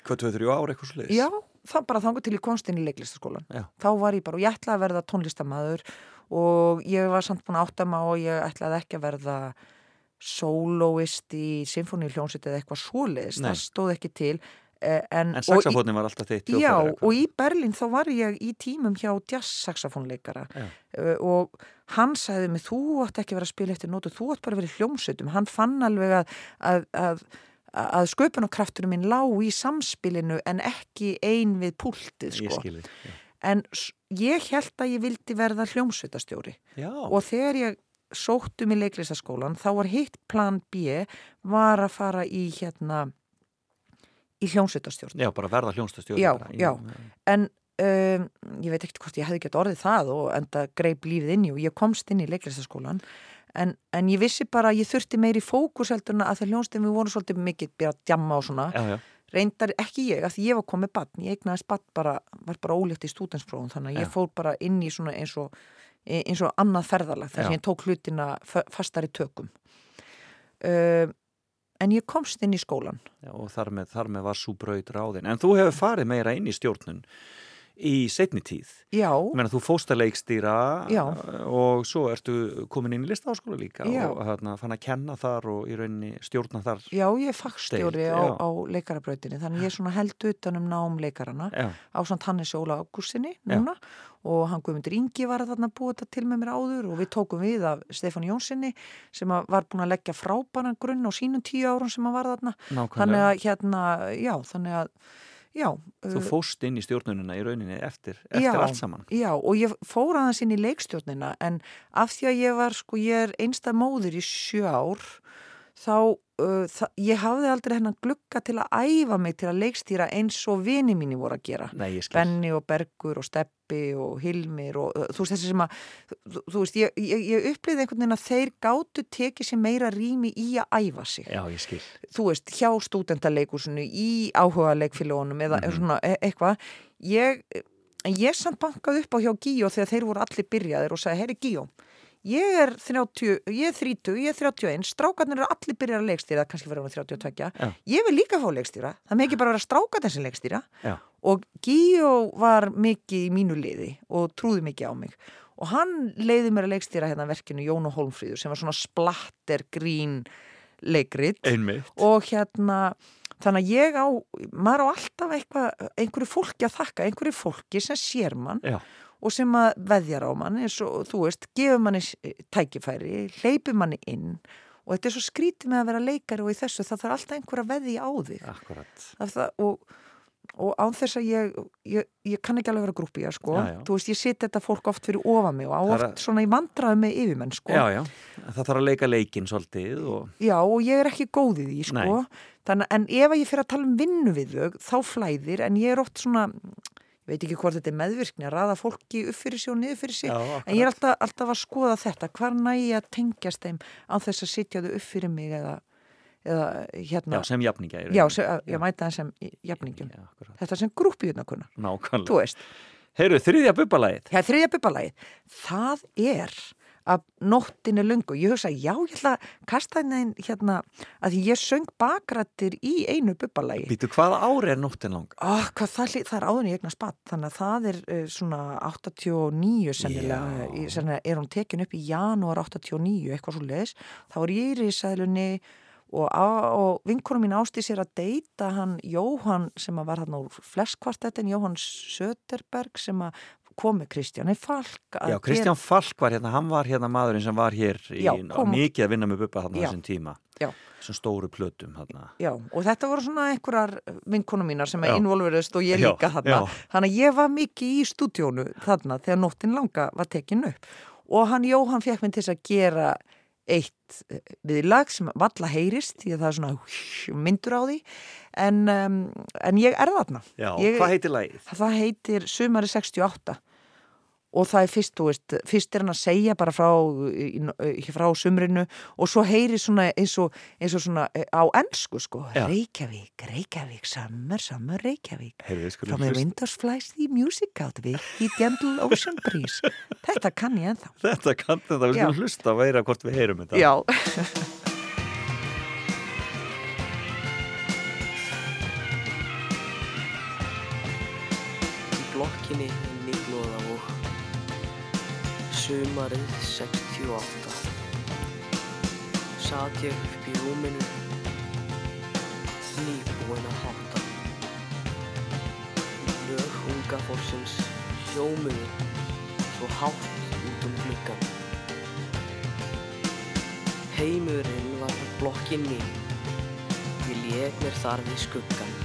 Hvað, 2-3 ár eitthvað sliðis? já, það bara þangur til í konstin í leiklistaskólan Já. þá var ég bara, og ég ætlaði að verða tónlistamæður og ég var samt búin að átta á og ég ætlaði ekki að verða sólóist í symfóníuljónsett eða eitthvað svoleiðis, Nei. það stóð ekki til eh, en, En saxafónin var alltaf þitt Já, og í Berlín þá var ég í tímum hjá jazz-saxofónleikara. Uh, og hann sagði mig, þú átt ekki vera að spila eftir nótu, þú átt bara í hljómsveitum. Hann fann alveg að, að, að, að sköpunarkrafturinn minn lá í samspilinu en ekki ein við púltið Ég sko. skilði. Já. en ég held að ég vildi verða hljómsveitastjóri Já. og þegar ég sóttum í leiklistaskólan þá var hitt plan B var að fara í hérna í hljómsveitastjórn Já, bara verða hljónstastjóri. Já, bara. já. en um, ég veit ekkert hvort ég hefði gett orðið það og enda greip lífið inn í og ég komst inn í leiklistaskólan en, en ég vissi bara að ég þurfti meiri fókus heldur en að það hljónstum við vorum svolítið mikið byrjað að djamma og svona Já, já. reyndar ekki ég, að því ég var komið bann ég eignaðist bann bara, var bara ólíkt í stúdensprófum þannig að ég fór bara inn í svona eins og eins og annað ferðalag þar Já. sem ég tók hlutina fa- fastari tökum um, en ég komst inn í skólan Já, og þar með, þar með var svo braut ráðin. En þú hefur farið meira inn í stjórnun í setni tíð. já, Ég meina, þú fóst að leikstýra Já. og svo ertu komin inn í listaháskóla líka Já. og hérna, fann að kenna þar og í rauninni stjórna þar. já ég er fagstjóri á, á leikarabrautinni þannig ég er svona held utan um nám leikarana á samt Hannes Óla Ágústinni núna og hann Guðmundur Ingi var að þarna búið þetta til með mér áður og við tókum við af Stefán Jónssoni sem var búin að leggja frábæran grunn á sínum tíu árun sem hann var þarna þannig nákvæmlega. að hérna, já, þannig að já, Þú uh, fóst inn í stjórnunina í rauninni eftir, eftir Já. allt saman. já, og ég fór aðeins inn í leikstjórnina en af því að ég var, sko, ég er einstað móður í sjö ár þá, uh, ég hafði aldrei hennan glugga til að æfa mig til að leikstýra eins og vini mínu voru að gera Nei. Benni og Bergur og Steppi og Hilmir og uh, þú veist þessi sem að þú, þú veist, ég, ég, ég upplýði einhvern veginn að þeir gátu tekið sér meira rými í að æfa sig Já, þú veist, hjá stúdentaleikursinu í áhuga leikfélagunum eða Mhm. svona e eitthvað ég, ég samt bankaði upp á hjá Gíó þegar þeir voru allir byrjaðir og sagði, heyri Gíó ég er 30, ég er 30, ég er 31 strákarnir eru allir byrjar að leikstýra kannski verður hann 32, Já. ég vil líka fá leikstýra það með ekki bara vera strákarnir sem leikstýra. Já. og Gíó var mikið í mínu liði og trúði mikið á mig. Og hann leiði mér að leikstýra hérna verkinu Jón og Holmfríður sem var svona splatter grín leikrit. Einmitt. og hérna þannig að ég á, maður á alltaf eitthvað, einhverju fólki að þakka einhverju fólki sem sér mann. Já, og sem að veðjar á mann eins og þú veist, gefur manni tækifæri hleypur manni inn og þetta er svo skrítið með að vera leikari og í þessu það þarf alltaf einhver að veðja á þig akkurat. það, og, og án þess að ég, ég, ég kann ekki alveg vera grúpi sko. Þú veist, ég sitt þetta fólk oft fyrir ofa mig og oft svona í vandraðu með yfirmenn sko. Já, já. Það þarf að leika leikinn svolítið og Já, og ég er ekki góð í því, sko. Þannig, en ef að ég fyrir að tala um vinnu við þau, þá flæðir, en ég er oft svona, ég veit ekki hvort þetta er meðvirkni, að raða fólki upp fyrir sig og niður fyrir sig, Já, en ég er alltaf, alltaf að skoða þetta, hvar næ ég að tengjast þeim á þess að sitja þau upp fyrir mig eða, eða hérna, Já, sem jafningja í já, sem, ég mæta það sem jafningjum. Já. Þetta sem grúpiðnakunnar, Nákvæmlega. þú veist. Heyrðu, þriðja bubbalagið. Það er þriðja bubbalagið. Það er að nóttin er löngu. Ég hugsa, já, ég ætla að kasta henni hérna að ég söng bakrættir í einu bubbalagi. Býtu, hvaða ári er nóttin lang? Oh, hvað, það, það er áðurinn í eignar spatt, þannig að það er uh, svona 89 sennilega, í- sennilega er hún tekin upp í janúar 89, eitthvað svo leiðis. Þá er ég í risaðlunni og, á- og vinkonum mín ásti sér að deyta hann Jóhann sem að var hann úr flesskvartettin, Jóhann Söderberg sem að kom með Kristjáni Falk Já, Kristján Falk var hérna, hann var hérna maðurinn sem var hér í, Já, kom- mikið að vinna með Bubba þarna þessum tíma. Já. Þessum stóru plötum þarna. Já, og þetta voru svona einhverjar vinkonum mínar sem Já. að involverist og ég líka þarna. Þannig að ég var mikið í stúdíónu þarna þegar nóttin langa var tekin upp. Og hann Jóhann fekk minn til að gera eitt eh, viðlag sem valla heyrist því að það er svona myndur á því en, um, en ég er þarna. Já, Ég- hvað heitir lagið? Það heitir Sumari 68 og það er fyrst, þú veist, fyrst er hann að segja bara frá, í- í- frá sumrinu og svo heyri svona eins og, eins og svona eh, á ennsku sko, Já. Reykjavík, Reykjavík, summer, summer, Reykjavík. Við the hlusta. windows flies the music out with the gentle ocean breeze. Þetta kann ég ennþá. Þetta kann þetta, við skulum hlusta og veira hvort við heyrum þetta. Já. í blokkinni inn í Glóðavók Sumarið 68 Sat ég upp í rúminu Nýbúin að hátta. Lög unga fólksins hljómuðu Svo hátt út um gluggan Heimurinn var blokkinni Ég lék mér þar við skuggan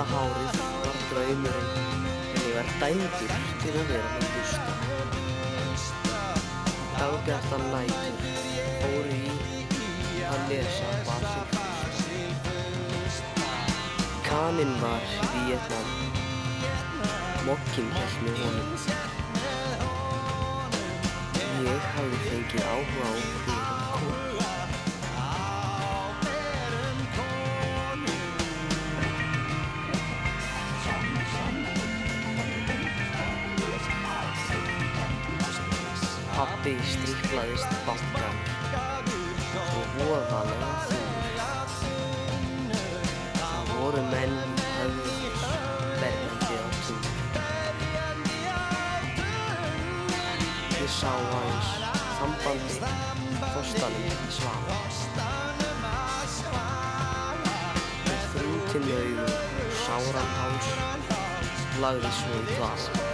Síða hárið var draumurinn en ég var dæmdur til að vera með busta. Dagbjartan nætur fóru í að lesa Basil Kaninn var í Vietnam, mokkin held með honum. Ég hafði fengið áhuga á fyrir Pappi stríklaðist bankan og voðalega þúr. Það voru menn í höfðus berjandi á tún. Ég sá aðeins þambandi þorstanum svafa. Með þrútin augu og sáran háls lagði svo í dvala.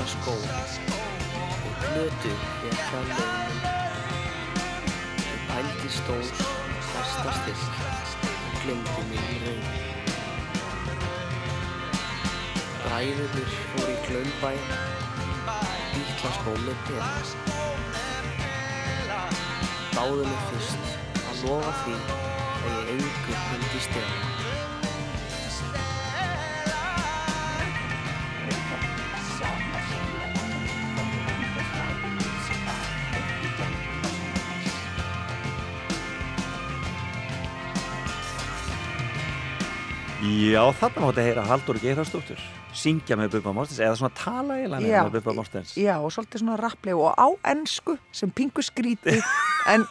Pússa skó og plötu fékk að launum. Ég pældi stóns stærsta styrk og glemdi mig í raun. Bræðurinn fór í glömbæ, bítla skó með peð. Dáðu mig fyrst að lofa því að ég engur myndi stela. Já, þarna máttu heyra Haldur Geirharsdóttur syngja með Bubba Mortens eða svona tala eiginlega Já. með Bubba Mortens. Já, og svolítið svona rappleg og á ennsku sem pingu skríti en,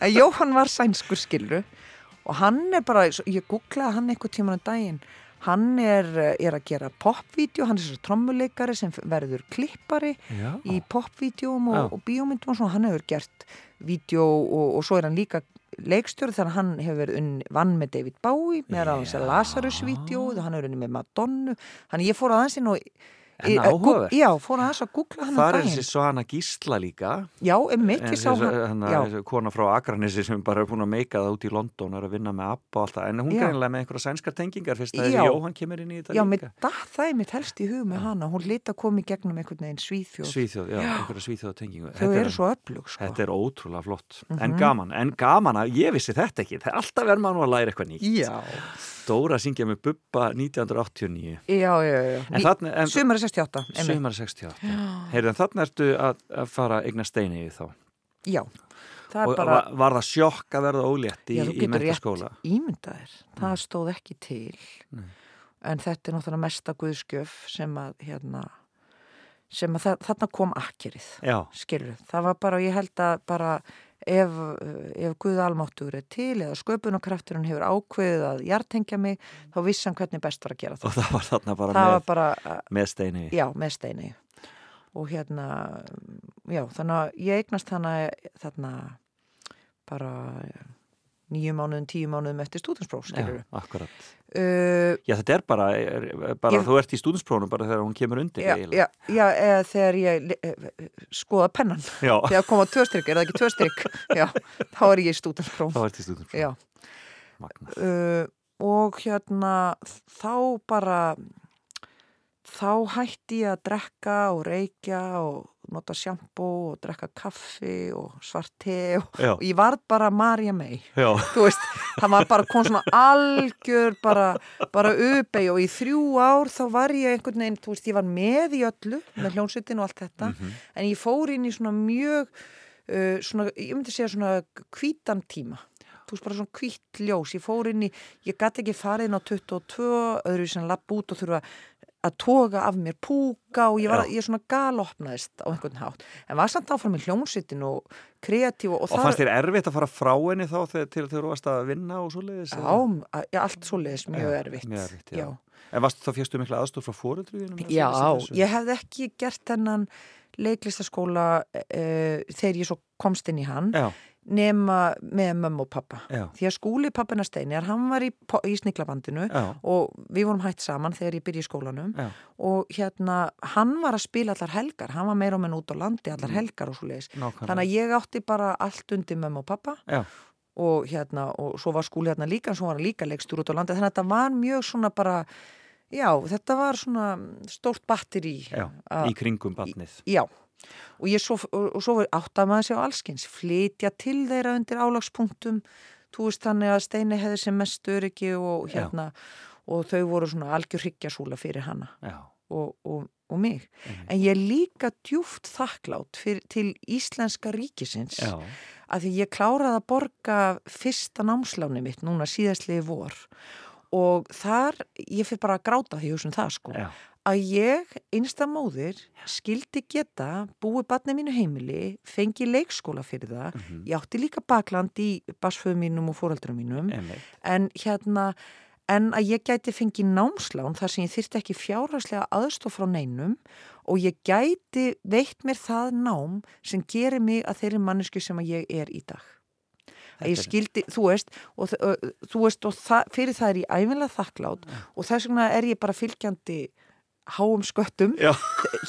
en Jóhann var sænskur skilru og hann er bara, ég googlaði hann eitthvað tíman um daginn. Hann er, er að gera popvídeó, hann er svo trommuleikari sem verður klippari Já. í popvídeóm og, og bíómyndum og svona, hann hefur gert vídeo og, og svo er hann líka leikstjóri þannig að hann hefur verið unni, vann með David Bowie með Já. alveg Lazarus-vídeóð og hann hefur unni með Madonnu þannig ég fór aðeins inn og En eh, áhugavert. Já, fór aðeins að googla hann um Það er daginn. þessi Svana Gísla líka. Já, en ég sá hann Já, þessi kona frá Akranissi sem bara er búin að meika það út í London og er að vinna með Abba og allt það. En hún Já. greinlega með einhverja sænskar tengingar fyrst að Já. þessi Jóhann kemur inn í þetta já líka. með það, er mitt helst í hug með hana. Hún lita komið gegnum einhvern veginn Svíþjóð. Svíþjóð, já, einhverja Svíþjóða tengingu. Þau eru svo öflug sko. Þetta er ótrúlega flott, Mhm. en gaman, en gaman að ég vissi þetta ekki, Dóra syngja með Bubba 1989, já, já, já. Sumari 68 einmitt. sumar 68, heyrðu en þarna ertu að, að fara eigna steini í þá. Já, það Og bara var, var það sjokk að verða ólétt í, Já, þú í getur rétt mentaskóla? ímyndaðir Það stóð ekki til Nei. En þetta er náttúrulega mesta guðskjöf sem að hérna sem að það, þarna kom akkerið Já, skilur, það var bara, ég held að bara ef, ef Guð almáttur er til eða sköpunarkrafturinn hefur ákveðið að hjartengja mig, þá vissan hvernig best var að gera það. og það var þarna bara Það með, bara, með steini. já, með steini og hérna já, þannig að ég eignast hana þarna bara nýju mánuðum, tíu mánuðum eftir stúdinspróf, skilur Já, akkurat. uh, Já, þetta er bara, er, bara Ég- þú ert í stúdinsprónum bara þegar hún kemur undir. já, já, já, eða þegar ég eh, skoða pennan já. <laughs> þegar koma tvö styrk, er það ekki tvö styrk <laughs> já, þá er ég í stúdinspróf þá ert í stúdinsprónum. já, Magna. uh, og hérna þá bara þá hætti ég að drekka og reykja og nota sjampó og drekka kaffi og svart te og, og ég varð bara Marja May. Þú veist, það var bara kom svona algjör bara, bara uppeig og í þrjú ár þá var ég einhvern veginn, þú veist, ég var með í öllu með hljónsutin og allt þetta Mhm. en ég fór inn í svona mjög uh, svona, ég myndi segja svona hvítan tíma. Þú veist bara svona hvít ljós, ég fór inn í ég gæti ekki farið inn á 22 öðru sem lapp út og þurfa að toga af mér púka og ég, var, ég svona galopnaðist á einhvern hátt en var samt áfram með hljómsveitin og kreatív og, og fannst þér erfitt að fara frá henni þá þegar, til þegar þú varst að vinna og svoleiðis? Já, eða? a- já, allt svo leiðis mjög Já, erfitt. mjög erfitt, já. já. En varst þá fjastu mikla aðstof frá fóruðrúðinum? Já, ég hefði ekki gert þennan leiklistaskóla uh, þegar ég svo komst inn í hann Já, nema með mömmu og pappa. já, Því að skúli pappina Steinar, hann var í, í sniglabandinu já, og við vorum hætt saman þegar ég byrja í skólanum. Já, og hérna, hann var að spila allar helgar, hann var meira og menn út á landi allar helgar og svo leiðis. Þannig að ég átti bara allt undir mömmu og pappa. Og hérna, og svo var skúli hérna líka, svo var hann líka leikstur út á landi, þannig að þetta var mjög svona bara, já, þetta var svona stórt batteri. já, í kringum barnið. Já, og svo, og, svo áttaði maður sig á allskins, flytja til þeirra undir álagspunktum, þú veist þannig að Steini hefði sem mest öryggi og Já. hérna, og þau voru svona algjör hryggjarsúla fyrir hana Já, og, og, og mig. einmitt. En ég er líka djúft þakklátt fyrir, til Íslenska ríkisins já, að því ég kláraði að borga fyrsta námsláni mitt núna síðastliði vor og þar, ég fyrir bara að gráta því húsum það sko, já, að ég, einsta móðir, skildi geta búið barnið mínu heimili, fengi leikskóla fyrir það, mhm, ég átti líka bakland í basföðu mínum og fóraldra mínum, en hérna, en að ég gæti fengið námslán þar sem ég þyrsti ekki fjárhagslega aðstof frá neinum og ég gæti veitt mér það nám sem gerir mig að þeirri mannesku sem að ég er í dag. Skildi, þú veist, og, þú veist, og það, fyrir það er ég æfinlega þakklátt og þess vegna er ég bara fylgjandi háum sköttum Já,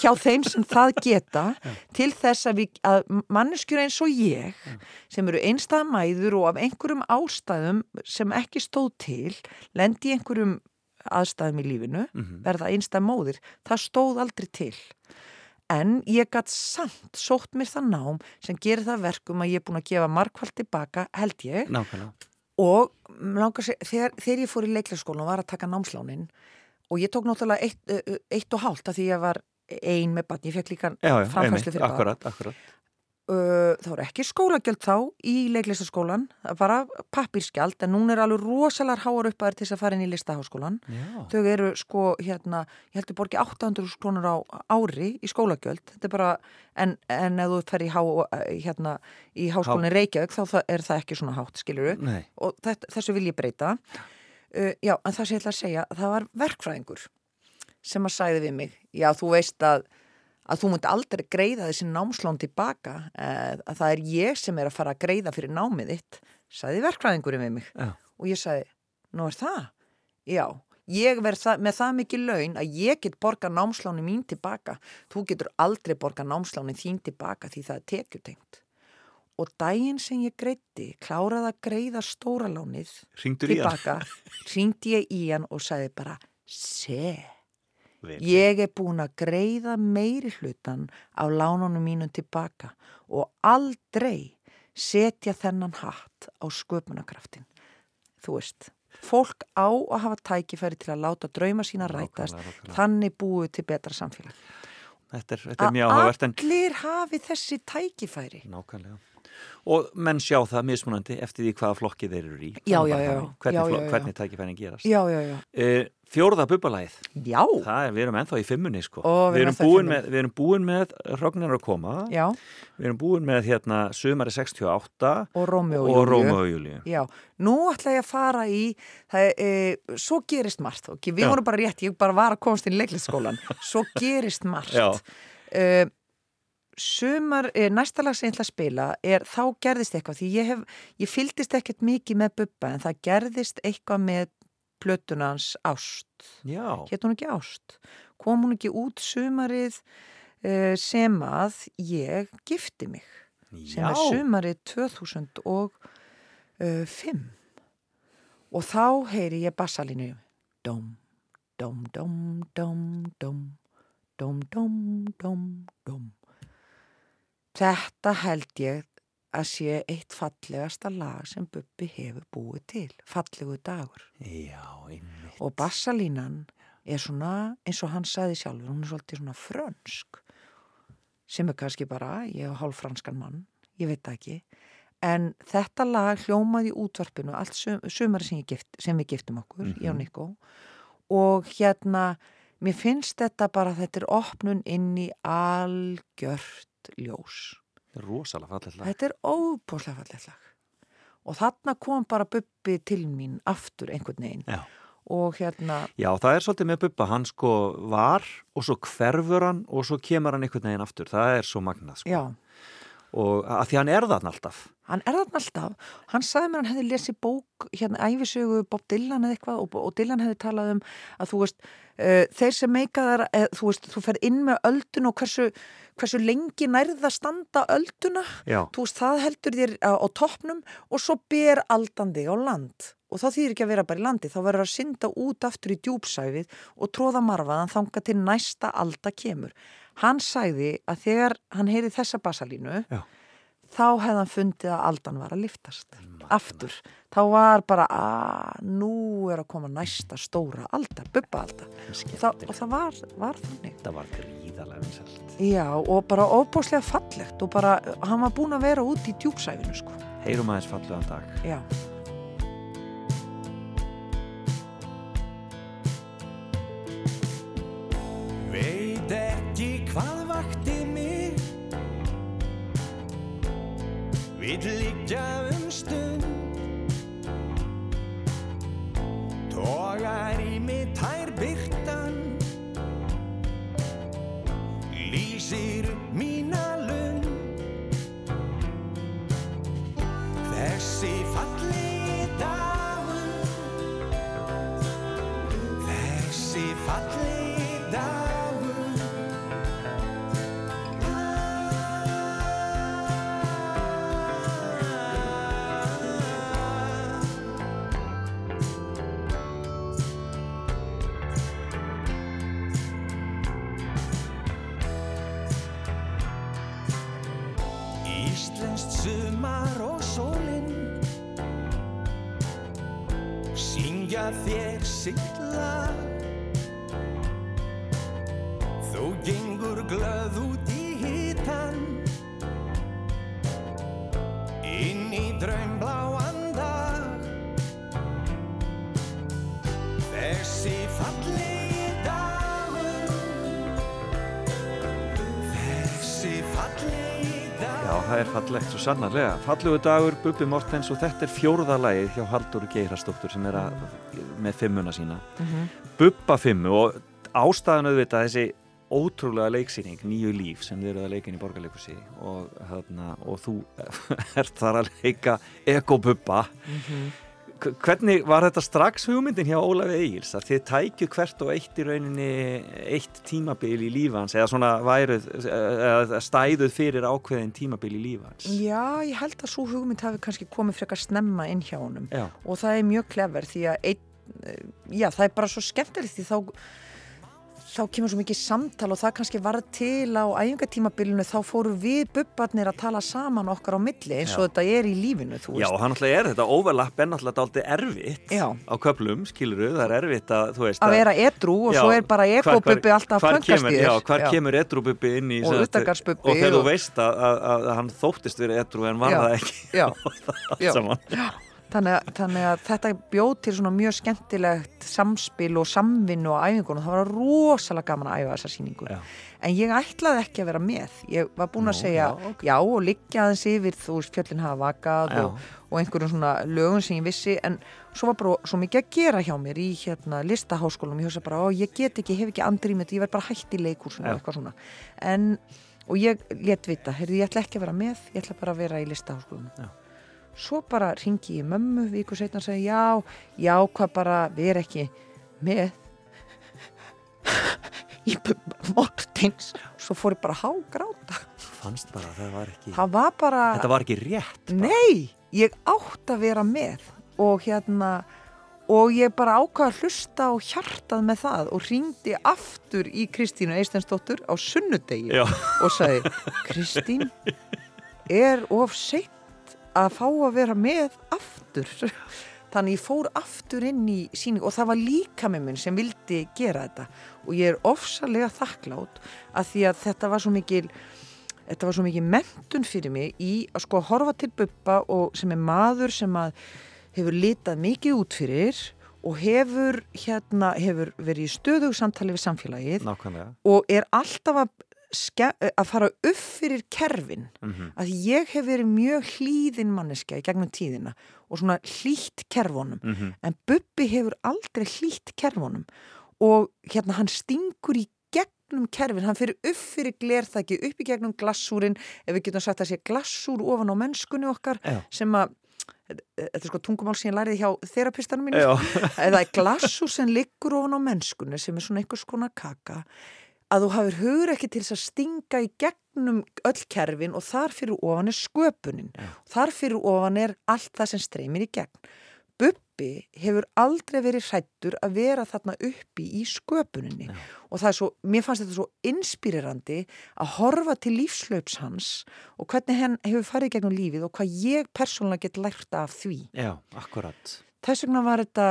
hjá þeim sem það geta <laughs> til þess að, við, að manneskjur eins og ég sem eru einstæða mæður og af einhverjum ástæðum sem ekki stóð til lendi einhverjum aðstæðum í lífinu mhm, verða einstæða móðir, það stóð aldrei til. En ég gætt samt sótt mér það nám sem gerir það verkum að ég er búin að gefa markvælt tilbaka held ég. Nákvæmlega. og segja, þegar, þegar ég fór í leiklæsskólan og var að taka námslánin og ég tók náttúrulega eitt, eitt og hálft að því ég var ein með barn, ég fekk líka framfærslu fyrir barn. akkurat, akkurat. Uh, það voru ekki skólagjöld þá í leiklæsskólan, það var bara pappírskjald en núna er alveg rosalega háar upp að þér til þess að fara inn í listaháskólan. Þau eru sko, hérna, ég heldur borgi 800 krónur á ári í skólagjöld, þetta er bara, en, en ef þú fer í, há, hérna, í háskólinni Reykjavík þá það, er það ekki svona hátt, skilur nei, og þetta, þessu vil ég breyta uh, já, en það sem ég ætla að segja það var verkfræðingur sem að sagði við mig, já þú veist að að þú mútti aldrei greiða þessi námslón tilbaka, uh, að það er ég sem er að fara að greiða fyrir námið þitt sagði verkfræðingurinn við mig. Já, og ég sagði, nú er það? Já, ég verð það, með það mikið laun að ég get borga námsláni mín tilbaka, þú getur aldrei borga námsláni þín tilbaka því það er tekjutengt og daginn sem ég greitti, kláraði að greiða stóra lánið ringdur í hann. tilbaka, ringdi ég í hann og sagði bara, se, Vel. ég er búin að greiða meiri hlutan á lánunum mínum tilbaka og aldrei setja þennan hatt á sköpunarkraftin. Þú veist, fólk á að hafa tækifæri til að láta drauma sína rætast, Nákvæmlega, nákvæmlega. þannig búið til betra samfélag. Þetta er, þetta er mjög áhugavert en allir hafi þessi tækifæri. nákvæmlega. Og menn sjá það mismunandi eftir því hvaða flokki þeir eru í. Já, Það er já, já. hvernig, hvernig tækifærin gerast. Já, já, já. uh, Fjórða Það er, við erum ennþá í fimmunni sko. Við við, erum fimmunni. með, við erum búin með Ragnar að koma. Já, Við erum búin með hérna sumari 68 og og, og. Róma og Já, nú ætla ég að fara í, það, e, svo gerist margt, ok, við vorum bara rétt, ég bara var að komast í leiklisskólan, svo gerist margt. Já. Uh, sumar, e, næsta lag sem ég ætla að spila er þá gerðist eitthvað, því ég hef, ég fylgdist ekkert mikið með Bubba en það gerðist eitthvað með plötunans Ást. Já, Hétt hún ekki Ást? Kom hún ekki út sumarið uh, sem að ég gifti mig? sem já. er sumarið 2005 og þá heyri ég bassalínu dom, dom, dom, dom, dom dom, dom, dom, dom þetta held ég að sé eitt fallegasta lag sem Bubbi hefur búið til fallegu dagur. Já, einmitt. Og bassalínan er svona eins og hann sagði sjálfur, hún er svolítið svona frönsk sem er kannski bara, ég hef hálf franskan mann, ég veit ekki. En þetta lag hljómaði útvarpinu allt sum, sumari sem, gift, sem við giftum okkur, ég og Nico. Og hérna mér finnst þetta bara, þetta er opnun inn í algjört ljós Rosalega fallið lag Þetta er óbúslega fallegt lag. Og þarna kom bara Bubbi til mín aftur einhvern veginn. Já. Og hérna, Já, það er svolítið með Bubba, hann sko var og svo hverfur hann og svo kemur hann einhvern veginn aftur, það er svo magnað sko. og að því hann er þarna alltaf hann er þarna alltaf. Hann sagði mér hann hefði lesið bók, hérna, æfisögu Bob Dylan eða eitthvað og, og Dylan hefði talað um að þú veist, uh, þeir sem meika þar, eð, þú veist, þú fer inn með öldun og hversu, hversu lengi nærða standa ölduna. Veist, það heldur þér á, á toppnum og svo ber aldandi á land. Og þá þýðir ekki að vera bara í landi, þá verður að synda út aftur í djúpsæfið og tróða marfaðan þanga til næsta alda kemur. Hann sagði að þegar hann heyri þessa basalínu, Já. Þá hefði hann fundið að aldan var að liftast. Aftur. Þá var bara að nú er að koma næsta stóra alda, bubba alda. Og það, og það var, var þannig. þetta var gríðalega vinsælt Já, og bara óbúslega fallegt og bara, hann var búin að vera út í djúpsæfinu, sko. Heyrum aðeins fallegan dag Já. Veit ekki Vill liggja um stund. Togar í mig tær byrtan Lýsir mína lund. Þessi fallegi dagur glöð út í hitan Inn í draumbláan dag. Þessi fallegi dagur. Þessi fallegi dagur. Já, það er fallegt svo sannarlega. Fallegu dagur, Bubbi Mortens og þetta er fjórða lagið hjá Halldóru Geirastóttur sem er að, með fimmuna sína. Bubba fimmu og ástæðan auðvitað þessi ótrúlega leiksýning, nýju líf sem þið eruð að leika inn í borgarleikusi og, og þú <laughs> ert þar að leika Eko Bubba K- Hvernig var þetta strax hugmyndin hjá Ólafi Egils að þið tækju hvert og eitt í rauninni eitt tímabil í lífans eða svona væruð eða stæðuð fyrir ákveðin tímabil í lífans Já, ég held að svo hugmynd hafi kannski komið frekar snemma inn hjá honum. Já, og það er mjög klefver því að einn, eh, já, það er bara svo skemmtilegt því þá þá kemur svo mikið samtal og það kannski var til á æfingatímabilinu þá fóru við bubbarnir að tala saman okkar á milli eins og þetta er í lífinu, þú Já, og hann alltaf er þetta overlapp en alltaf aldrei erfitt Já. á köplum, skiluru, það er erfitt að, þú veist Að vera edrú og Já, svo er bara ekobubbi alltaf að kemur- í þér. Já, hvar kemur edrúbubbi inn í Og utangarðsbubbi Og þegar þú veist að, að, að hann þóttist verið edrú en var Já, það ekki. Já, <laughs> já. Þannig að, þannig að þetta bjóð til svona mjög skemmtilegt samspil og samvinnu á æfingunum. Það var rosalega gaman að æfa þessa síningu. Já. En ég ætlaði ekki að vera með. Ég var búin að segja já, ok. já og liggja aðeins yfir þú fjöllin hafa vakað og, og einhverjum svona lögum sem ég vissi en svo var bara svo mikið að gera hjá mér í hérna listaháskólum. Ég hugsa bara, ó ég get ekki, hef ekki þetta, ég verð bara hætt í leikúsinu Já. og eitthvað svona. En, og ég let vita, heyrðu ég ætla ekki að vera með, ég ætla bara að vera í listaháskólum. Svo bara ringi ég mömmu viku setna og segi já, já hvað bara við erum ekki með <laughs> í Bubba Mortins. Svo fór ég bara hágráta. Fannst bara að það var ekki það var bara, Þetta var ekki rétt bara. nei ég átt að vera með og hérna og ég bara ákvaða að hlusta og hjartað með það og ringdi aftur í Kristínu Eistensdóttur á sunnudegi Já, og sagði Kristín er of seint að fá að vera með aftur. Þannig ég fór aftur inn í síning og það var líka með minn sem vildi gera þetta. Og ég er ofsalega þakklátt að því að þetta var svo mikil þetta var svo mikil mentun fyrir mig í að sko horfa til Bubba og sem er maður sem að hefur litað mikið út fyrir og hefur hérna hefur verið í stöðug samtali við samfélagið nákvæmlega. og er alltaf að, að fara upp fyrir kerfin mm að ég hef verið mjög hlýðin manneskja í gegnum tíðina og svona hlýtt kerfunum. -hmm. en Bubbi hefur aldrei hlýtt kerfunum og hérna hann stingur í gegnum kerfin, hann fyrir upp fyrir glerþæki, upp í gegnum glassúrin ef við getum sagt að sé glassúr ofan á mennskunni okkar Já. sem að þetta er sko tungumál sem ég læriði hjá þerapistanum mínu eða glassúr sem liggur ofan á mennskunni sem er svona einhvers konar kaka að þú hafur hugur ekki til þess að stinga í gegnum öll kerfin og þar fyrir ofan er sköpunin Já. þar fyrir ofan er allt það sem streymir í gegn Bubbi hefur aldrei verið hrættur að vera þarna uppi í sköpuninni Já. og það er svo, mér fannst þetta svo inspírerandi að horfa til lífslaups hans og hvernig hann hefur farið gegnum lífið og hvað ég persónulega get lært af því. já, akkurat Þess vegna var þetta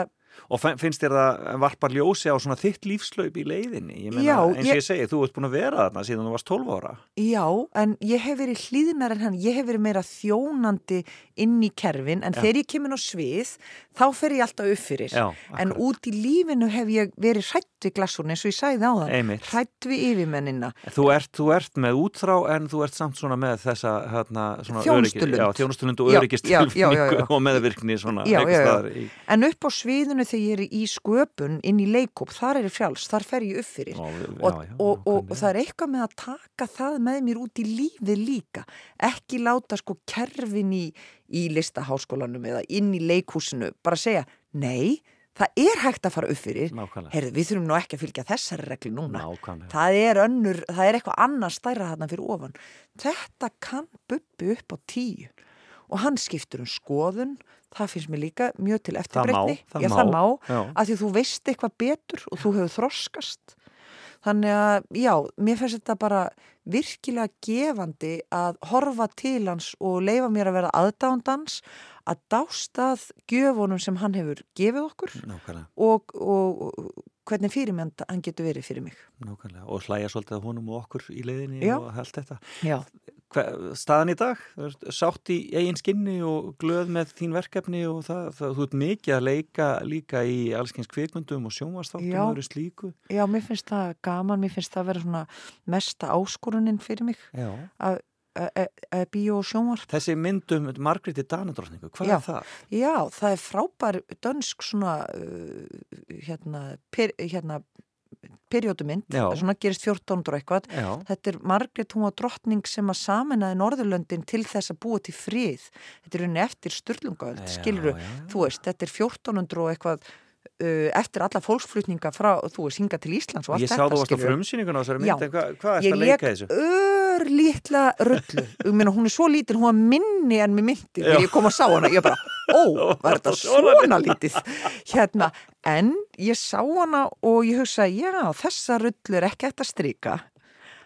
Og fin- finnst þér það varpar ljósi á svona þitt lífslaup í leiðinni? Ég meina, Já, eins og ég- ég segi, þú ert búin að vera þarna síðan þú varst 12 ára. Já, en ég hef verið hlýðnar en hann, ég hef verið meira þjónandi inn í kerfin, en Já. þegar ég kemur á svið, þá fer ég alltaf upp fyrir. Já, en út í lífinu hef ég verið hrætt við glassurinn eins og ég sagði á það. Hrætt við yfirmennina. Þú ert, þú ert með útþrá en þú ert samt svona með þessa hérna, svona Þjónustulund. og öryggistilfinningu og meðvirkni svona Já, já, já. í En upp á sviðinu þegar ég er í sköpun inn í leikóp, þar er ég frjáls, þar fer ég upp fyrir. Og, og, og, og það er eitthvað með að taka það með mér út í lífið líka ekki láta sko kerfin í, í listaháskólanum eða inn í leikhúsinu bara segja, nei, það er hægt að fara upp fyrir. Heyrðu, við þurfum nú ekki að fylgja þessari reglu núna. Það er önnur, það er eitthvað annars stærra þarna fyrir ofan. Þetta kann bubbi upp á tíu. Og hann skiptur um skoðun. Það finnst mér líka mjög til eftirbreytni. það Já, má, það má. já. að því þú veist eitthvað betur og þú hefur þroskast. Þannig að já, mér finnst þetta bara virkilega gefandi að horfa til hans og leifa mér að vera aðdándans að dástað gjöfunum sem hann hefur gefið okkur Nákvæmlega, og, og, hvernig fyrirmynd hann getur verið fyrir mig nákvæmlega. Og hlæja svolítið að honum og okkur í leiðinni Já. og allt þetta. Hver, staðan í dag, sátt í eigin skinni og glöð með þín verkefni og það, það, þú ert mikið að leika líka í allskyns kvikmyndum og sjónvastáttum og slíku. já, mér finnst það gaman, mér finnst það að vera svona mesta áskorunin fyrir mig að bíó og sjónvarp. Þessi myndum Margréti Danadrottningu, hvað Já. er það? Já, það er frábær dönsk svona hérna, per, hérna periódumynd, Já. svona gerist 14 og eitthvað. Já, Þetta er Margrét, hún var drottning sem að saminaði Norðurlöndin til þess að búa til frið. Þetta er unni eftir Sturlungaöld, skiluru, þú veist, þetta er 1400 og eitthvað eftir alla fólksflutninga frá, þú veist, hinga til Íslands og allt ég sá þetta, þú varst á frumsýningun á þessari Já. mynd, en hvað, er Ég það að leika þessu? ör lítla rullu meina, hún er svo lítil, hún var minni en mér myndi þegar ég kom að sá hana, ég bara ó, <laughs> var þetta svona lítið? hérna, en ég sá hana og ég hugsa, já, þessa rullu er ekki eftir að stryka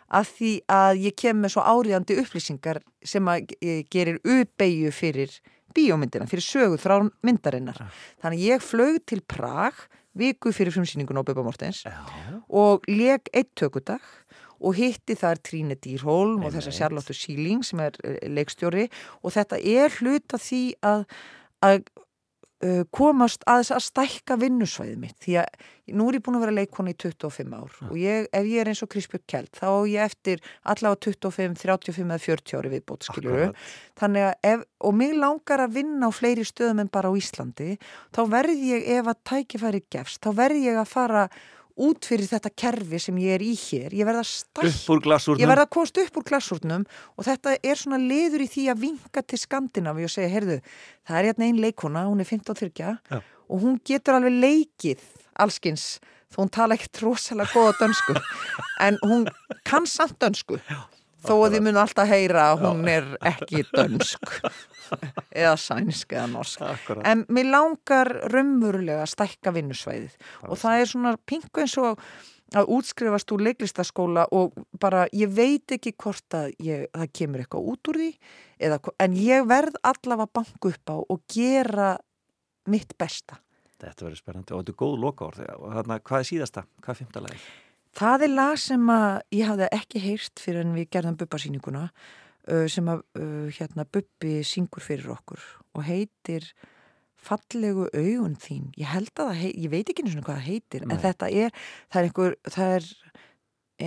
að því að ég kem með svo áriðandi upplýsingar sem að eh, gerir uppeyju fyrir bíómyndina, fyrir söguð frá myndarinnar. Þannig ég flög til Prag viku fyrir frumsýningun á Böba Mortens Já. og leg eitt tökudag og hitti þar Tríne Dýrholm og þessa Charlotte Schilling sem er eh, leikstjóri og þetta er hluta því að, að uh, komast að að stækka vinnusvæðið mitt. Því að nú er ég búin að vera leikona í 25 ár ja. og ég, ef ég er eins og Krispjörg Kjeld þá er ég eftir allavega 25, 35 eða 40 ári viðbót skiljuru þannig að ef, og mig langar að vinna á fleiri stöðum en bara á Íslandi þá verð ég ef að tækifæri gefst, þá verð ég að fara út fyrir þetta kerfi sem ég er í hér. Ég verða stætt ég verða að kost upp úr glassúrnum og þetta er svona liður í því að vinga til Skandinavi og segja, heyrðu, það er hérna einn leikona hún er 15-30 ja. og hún getur alveg leikið allskins þó hún tala ekkert rosalega goða dönsku <laughs> en hún kann samt dönsku. Já þó að þið mun alltaf heyra að hún er ekki dönsk. <laughs> Eða sænsk eða norsk. Akkurat. en mér langar raunverulega að stækka vinnusvæðið. Og það er svona pingu eins og að útskrifast úr leiklistaskóla og bara ég veit ekki hvort að ég, það kemur eitthvað út úr því eða, en ég verð allavega banku upp á og gera mitt besta. Þetta verður spennandi. Og þetta er góð loka orð og þarna hvað er síðasta, hvað er fymta lagi? Það er lag sem að ég hafði ekki heyrt fyrir en við gerðum Bubba-sýninguna sem að hérna, Bubbi syngur fyrir okkur og heitir Fallegu augun þín. Ég held að það, ég veit ekki eins og hvað það heitir, Nei. en þetta er, það er einhver, það er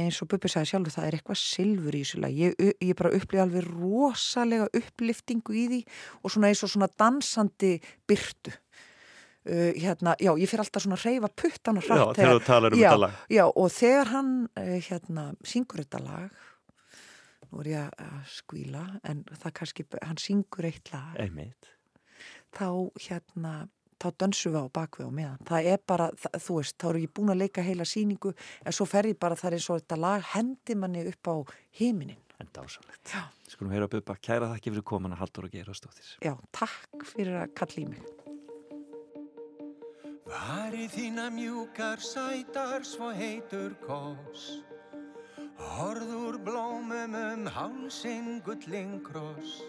eins og Bubbi sagði sjálfur, það er eitthvað silfur í þessu lag. Ég, ég bara upplýði alveg rosalega uppliftingu í því og svona eins og svona dansandi byrtu. Uh, hérna, já, ég fyrir alltaf svona að reyfa puttan og hratt já, þegar talar um já, þetta lag. já, og þegar hann uh, hérna, syngur þetta lag nú er ég að skvíla en það kannski, hann syngur eitt lag. Einmitt. þá hérna, þá dönsum við á bakvið og meðan, það er bara það, þú veist, þá eru ég búin að leika heila síningu en svo fer ég bara þar eins og þetta lag hendi manni upp á heiminin en dásalegt, skulum heyra upp upp að kæra þakki fyrir komin að haldur og gera stóttir Já, takk fyrir að kalla í mig Vari þína mjúkar sætar svo heitur kós Horður blómum um hálsinn gullin kross.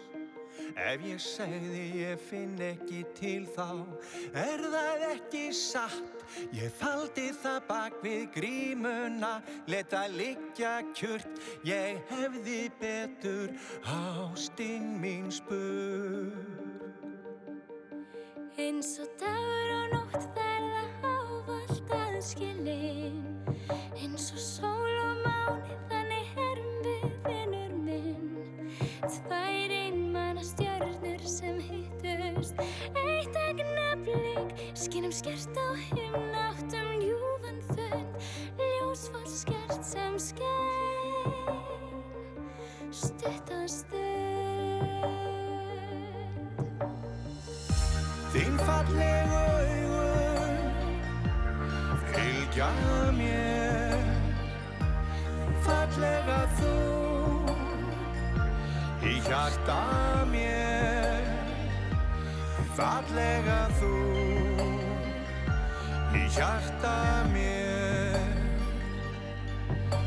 Ef ég segði ég finn ekki til þá. Er það ekki satt? Ég faldi það bak við grímuna Leta liggja kjört Ég hefði betur Ástinn mín spur Eins og dagur og nótt verða ávallt aðskilin Eins og sól og máni þannig erum við vinnur minn. Tvær einmanna stjörnur sem hittust. Eitt agnaflik skinnum skert á himnáttum ljúfan fund Ljósfall skert sem skein. Stuttastu Þín fallegu fylgja mér Fallega þú í hjarta mér Fallega þú. Í hjarta mér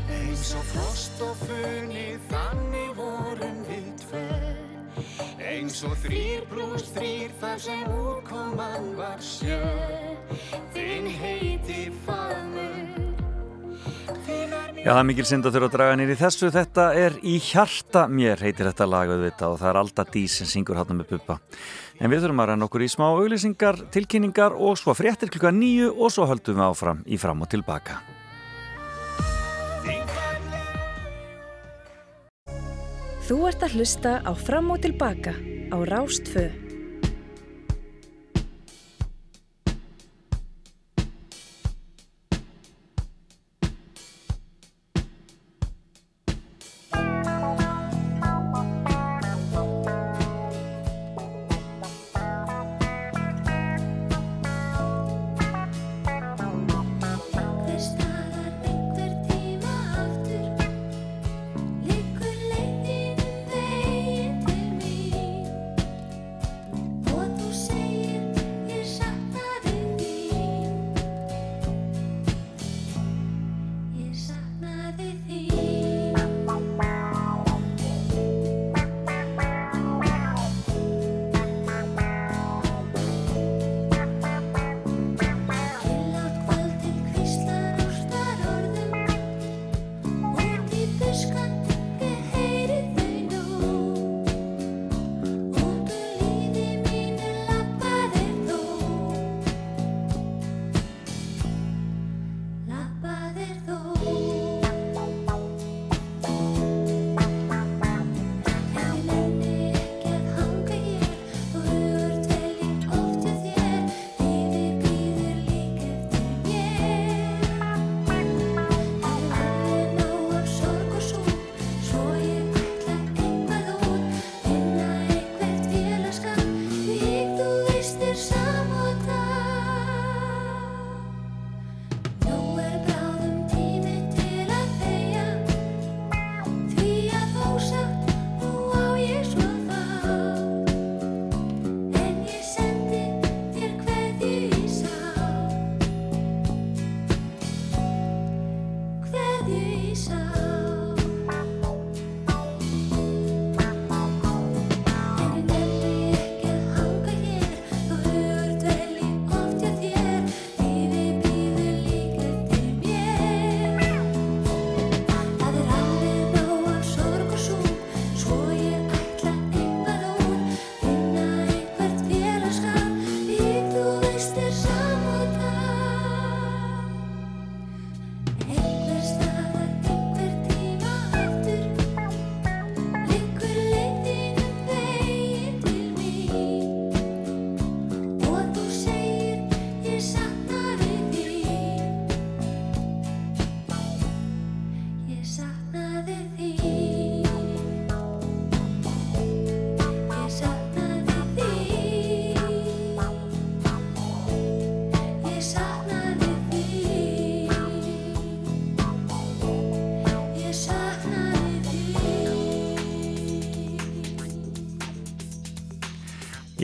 Eins og frost og funni þannig vorum við tveir Eins og þrýr pluss þrýr þar sem úrkoman var sjö Já, það er mikil synd að þurfa að draga nýri þessu. Þetta er Í hjarta mér, heitir þetta lag auðvitað og það er alltaf dís sem syngur hann með buppa. En við þurfum að ræna okkur í smá auglýsingar, tilkynningar og svo fréttir klukka nýju og svo höldum við áfram í fram og tilbaka. Þú ert að hlusta á Fram og Tilbaka á Rástfö.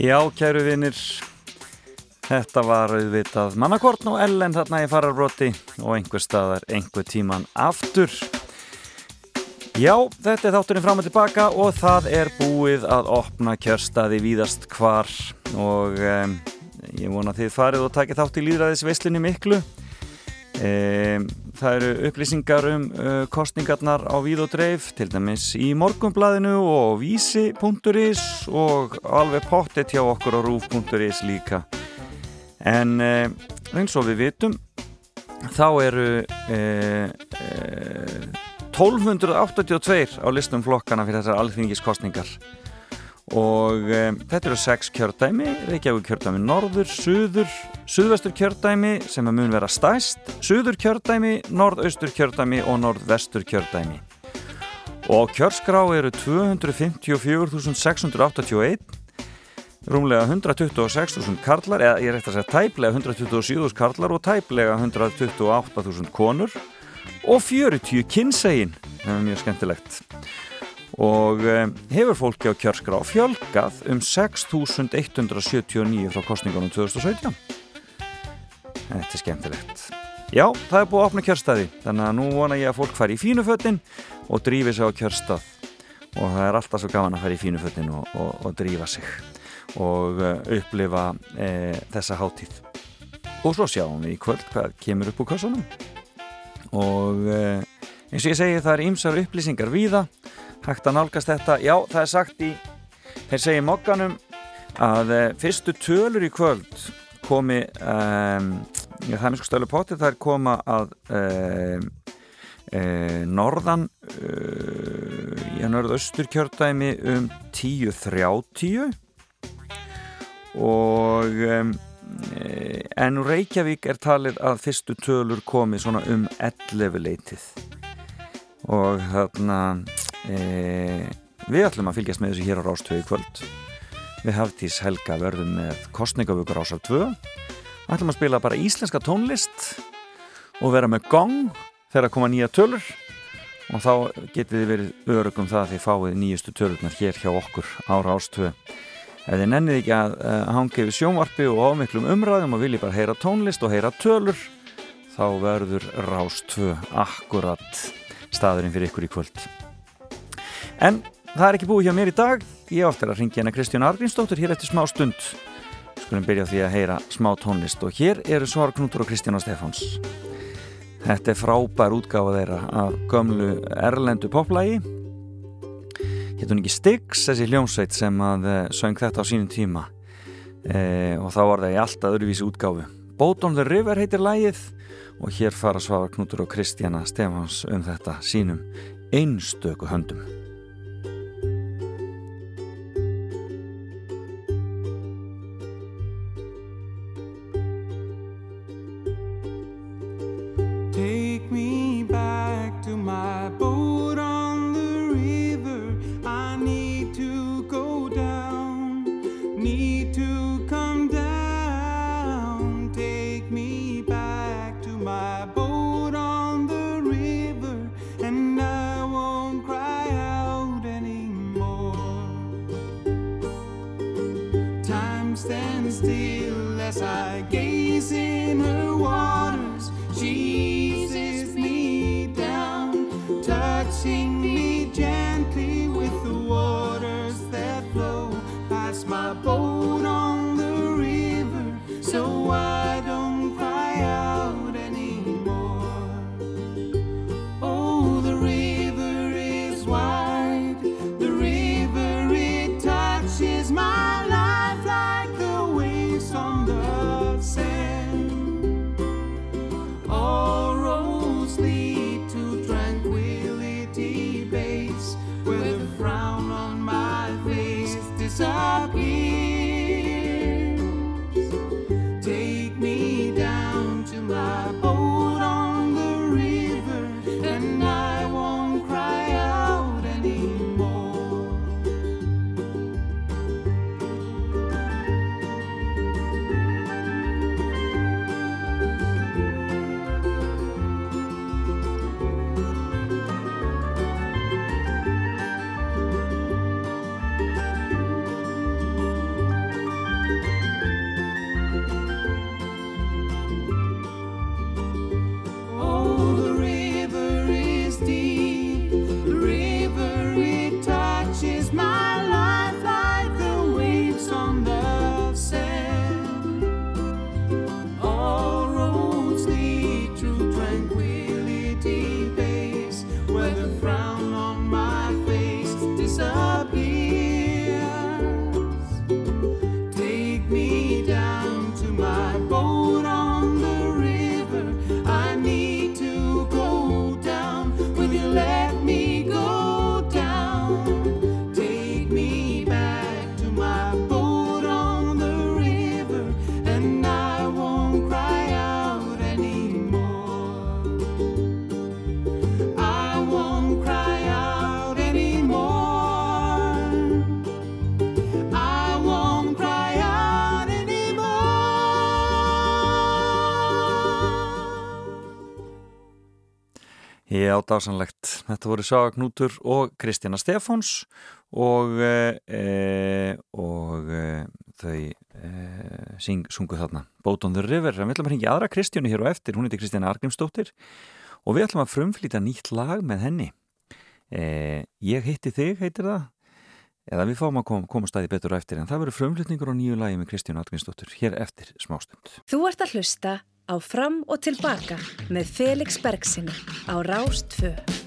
Já, kæru vinnir, þetta var auðvitað mannakortn og ellen þarna í fararbrotti og einhver staðar, einhver tíman aftur. Já, þetta er þátturinn fram og tilbaka og það er búið að opna kjörstaði víðast hvar og um, ég vona að þið farið og takið þátt í líðræðis veslunni miklu. Um, það eru upplýsingar um uh, kostningarnar á víð og dreif til dæmis í morgumblaðinu og vísi.is og alveg pottet hjá okkur á rúf.is líka. En uh, eins og við vitum þá eru uh, 1282 á listum flokkana fyrir þessar alþingiskostningar og um, þetta eru sex kjördæmi. Reykjavík kjördæmi norður, suður suðvestur kjördæmi sem að mun vera stæst, suður kjördæmi norðaustur kjördæmi og norðvestur kjördæmi. Og kjörskrá eru 254.681 rúmlega 126.000 karlar eða ég er eftir að segja tæplega 127.000 karlar og tæplega 128.000 konur og 40 kynsegin. Það er mjög skemmtilegt og um, hefur fólki á kjörskrá fjölgað um 6.179 frá kostningunum 2017 þetta er skemmtilegt. Já, það er búið að opna kjörstaði þannig að nú vona ég að fólk fari í fínuföttin og drífi sig á kjörstað. Og það er alltaf svo gaman að fara í fínuföttin og, og, og drífa sig og uh, upplifa uh, þessa háttíð og svo sjáum við í kvöld hvað kemur upp úr kassunum og uh, eins og ég segi það er ymsar upplýsingar víða hægt að nálgast þetta. Já það er sagt í þeir segi mokkanum að uh, fyrstu tölur í kvöld komi um, já, það er mjög sko stölu potið það er koma að um, uh, norðan í norðaustur kjördæmi um 10.30 og um, en úr Reykjavík er talið að fyrstu tölur komi svona um 11 leitið. Og þarna e, við ætlum að fylgjast með þessu hér á Rástöðu kvöld. Við Hafdís Helga verðum með kostningavökur Rásar 2 ætlum að spila bara íslenska tónlist og vera með gong þegar að koma nýja tölur. Og þá getið þið verið örugum það að þið fáið nýjustu tölurnar hér hjá okkur á Rástöðu ef þið nennið ekki að uh, hanga yfir sjónvarpi og ámiklum umræðum og vilji bara heyra tónlist og heyra tölur þá verður Rástöðu akkurat staðurinn fyrir ykkur í kvöld En það er ekki búið hjá mér í dag. Ég átti að ringja hennar Kristján Argrínsdóttur hér eftir smá stund. Skulum byrja því að heyra smá tónlist og hér eru Svar Knútur og Kristján og Stefáns. Þetta er frábær útgáfa þeirra af gömlu erlendu poplægi. Hétt hún ekki Styx, þessi hljómsveit sem að söng þetta á sínum tíma e, og þá var það í alltaf öðruvísi útgáfu. Boat on the River heitir lægið og hér fara Svar Knútur og Kristján Stefáns um þetta sínum einstöku höndum. Dásanlegt. Þetta voru Saga Knútur og Kristjana Stefáns og, e, e, og e, þau e, syng, sungu þarna Boat on the River. Við ætlum að ringi aðra Kristjánu hér og eftir. Hún heiti Kristjana Argrimsdóttir og við ætlum að frumflýta nýtt lag með henni. E, ég hitti þig, heitir það. Eða við fáum að kom, koma staði betur eftir en það verður frumflutningur á nýju lagi með Kristján Argrimsdóttir hér eftir smástund. Þú ert að hlusta á Fram og Tilbaka með Felix Bergsinni á Rástfö.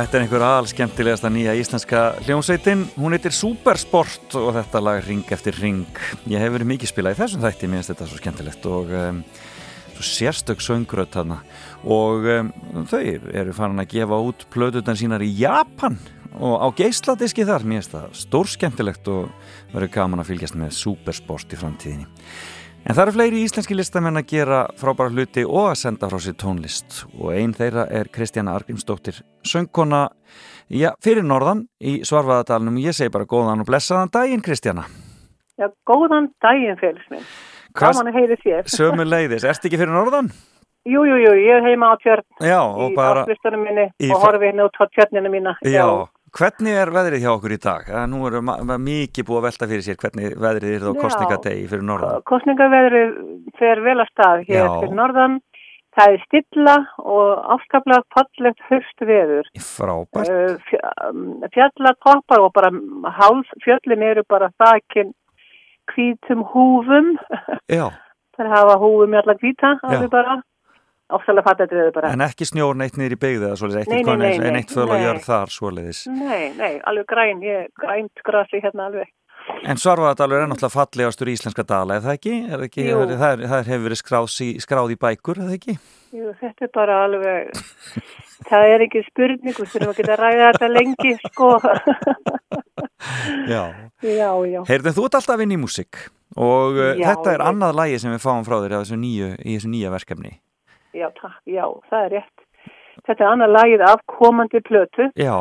Þetta er einhver alskemmtilegasta nýja íslenska hljómsveitin. Hún heitir Supersport og þetta lag ring eftir ring. Ég hef verið mikið spilað í þessum þætti, mér finnst þetta svo skemmtilegt og um, svo sérstök söngröð þarna. Og um, þau eru farin að gefa út plötutan sínar í Japan og á geisladiski þar. Mér finnst það stór skemmtilegt og verður gaman að fylgjast með Supersport í framtíðinni. En það eru fleiri íslenski listamenn að gera frábæra hluti og að senda frá sér tónlist og einn þeirra er Kristjana Argrímsdóttir, söngkona já, fyrir norðan í Svarfaðadalunum. Ég segi bara góðan og blessaðan daginn Kristjana. Já, góðan daginn félags minn. Gaman að heyri þér. <laughs> sömu leiðis? Erst ekki fyrir norðan? Jú, jú, jú, ég er heima á tjörn Já, í áslustunum minni í og horfi hérna út á tjörnina mína. já, hvernig er veðrið hjá okkur í dag? Eh, Nú er ma ma mikið búið að velta fyrir sér hvernig veðrið er þá kostningadegi fyrir norðan. Kostningaveðrið fer vel að stað hér Já. fyrir norðan. Það er stilla og afskaplega fallegt höst veður. Frábært. Uh, Fjallatoppar og bara hálf fjöllin eru bara þakin hvítum húfum. Já, <laughs> Það hafa húfum í alla hvíta, Já. alveg bara. Ástæðlega fattat veður bara. en ekki snjór neitt niður í byggði eða svoleiðis, Nei, eitt, nei, nei, nei, neitt föl að gjör þar svoleiðis. Nei, nei, alveg græn, ég, grænt grasi hérna alveg. En Svarfaðadalur er náttúrulega fallegastur íslenska dala, er það ekki? Er það, ekki Jú. það, er, það er, hefur verið skráð í, skráð í bækur, er það ekki? Jú, þetta er bara alveg, það er ekki spurning, við þurfum að geta að ræða þetta lengi, sko. Já. já, já, Heyrðu, þú alltaf inn í músík og uh, Já, þetta er annað lagi sem við fáum frá þér í þessu nýja verkefni. Já, takk, já, það er rétt. Þetta er annað lagið af komandi plötu Já,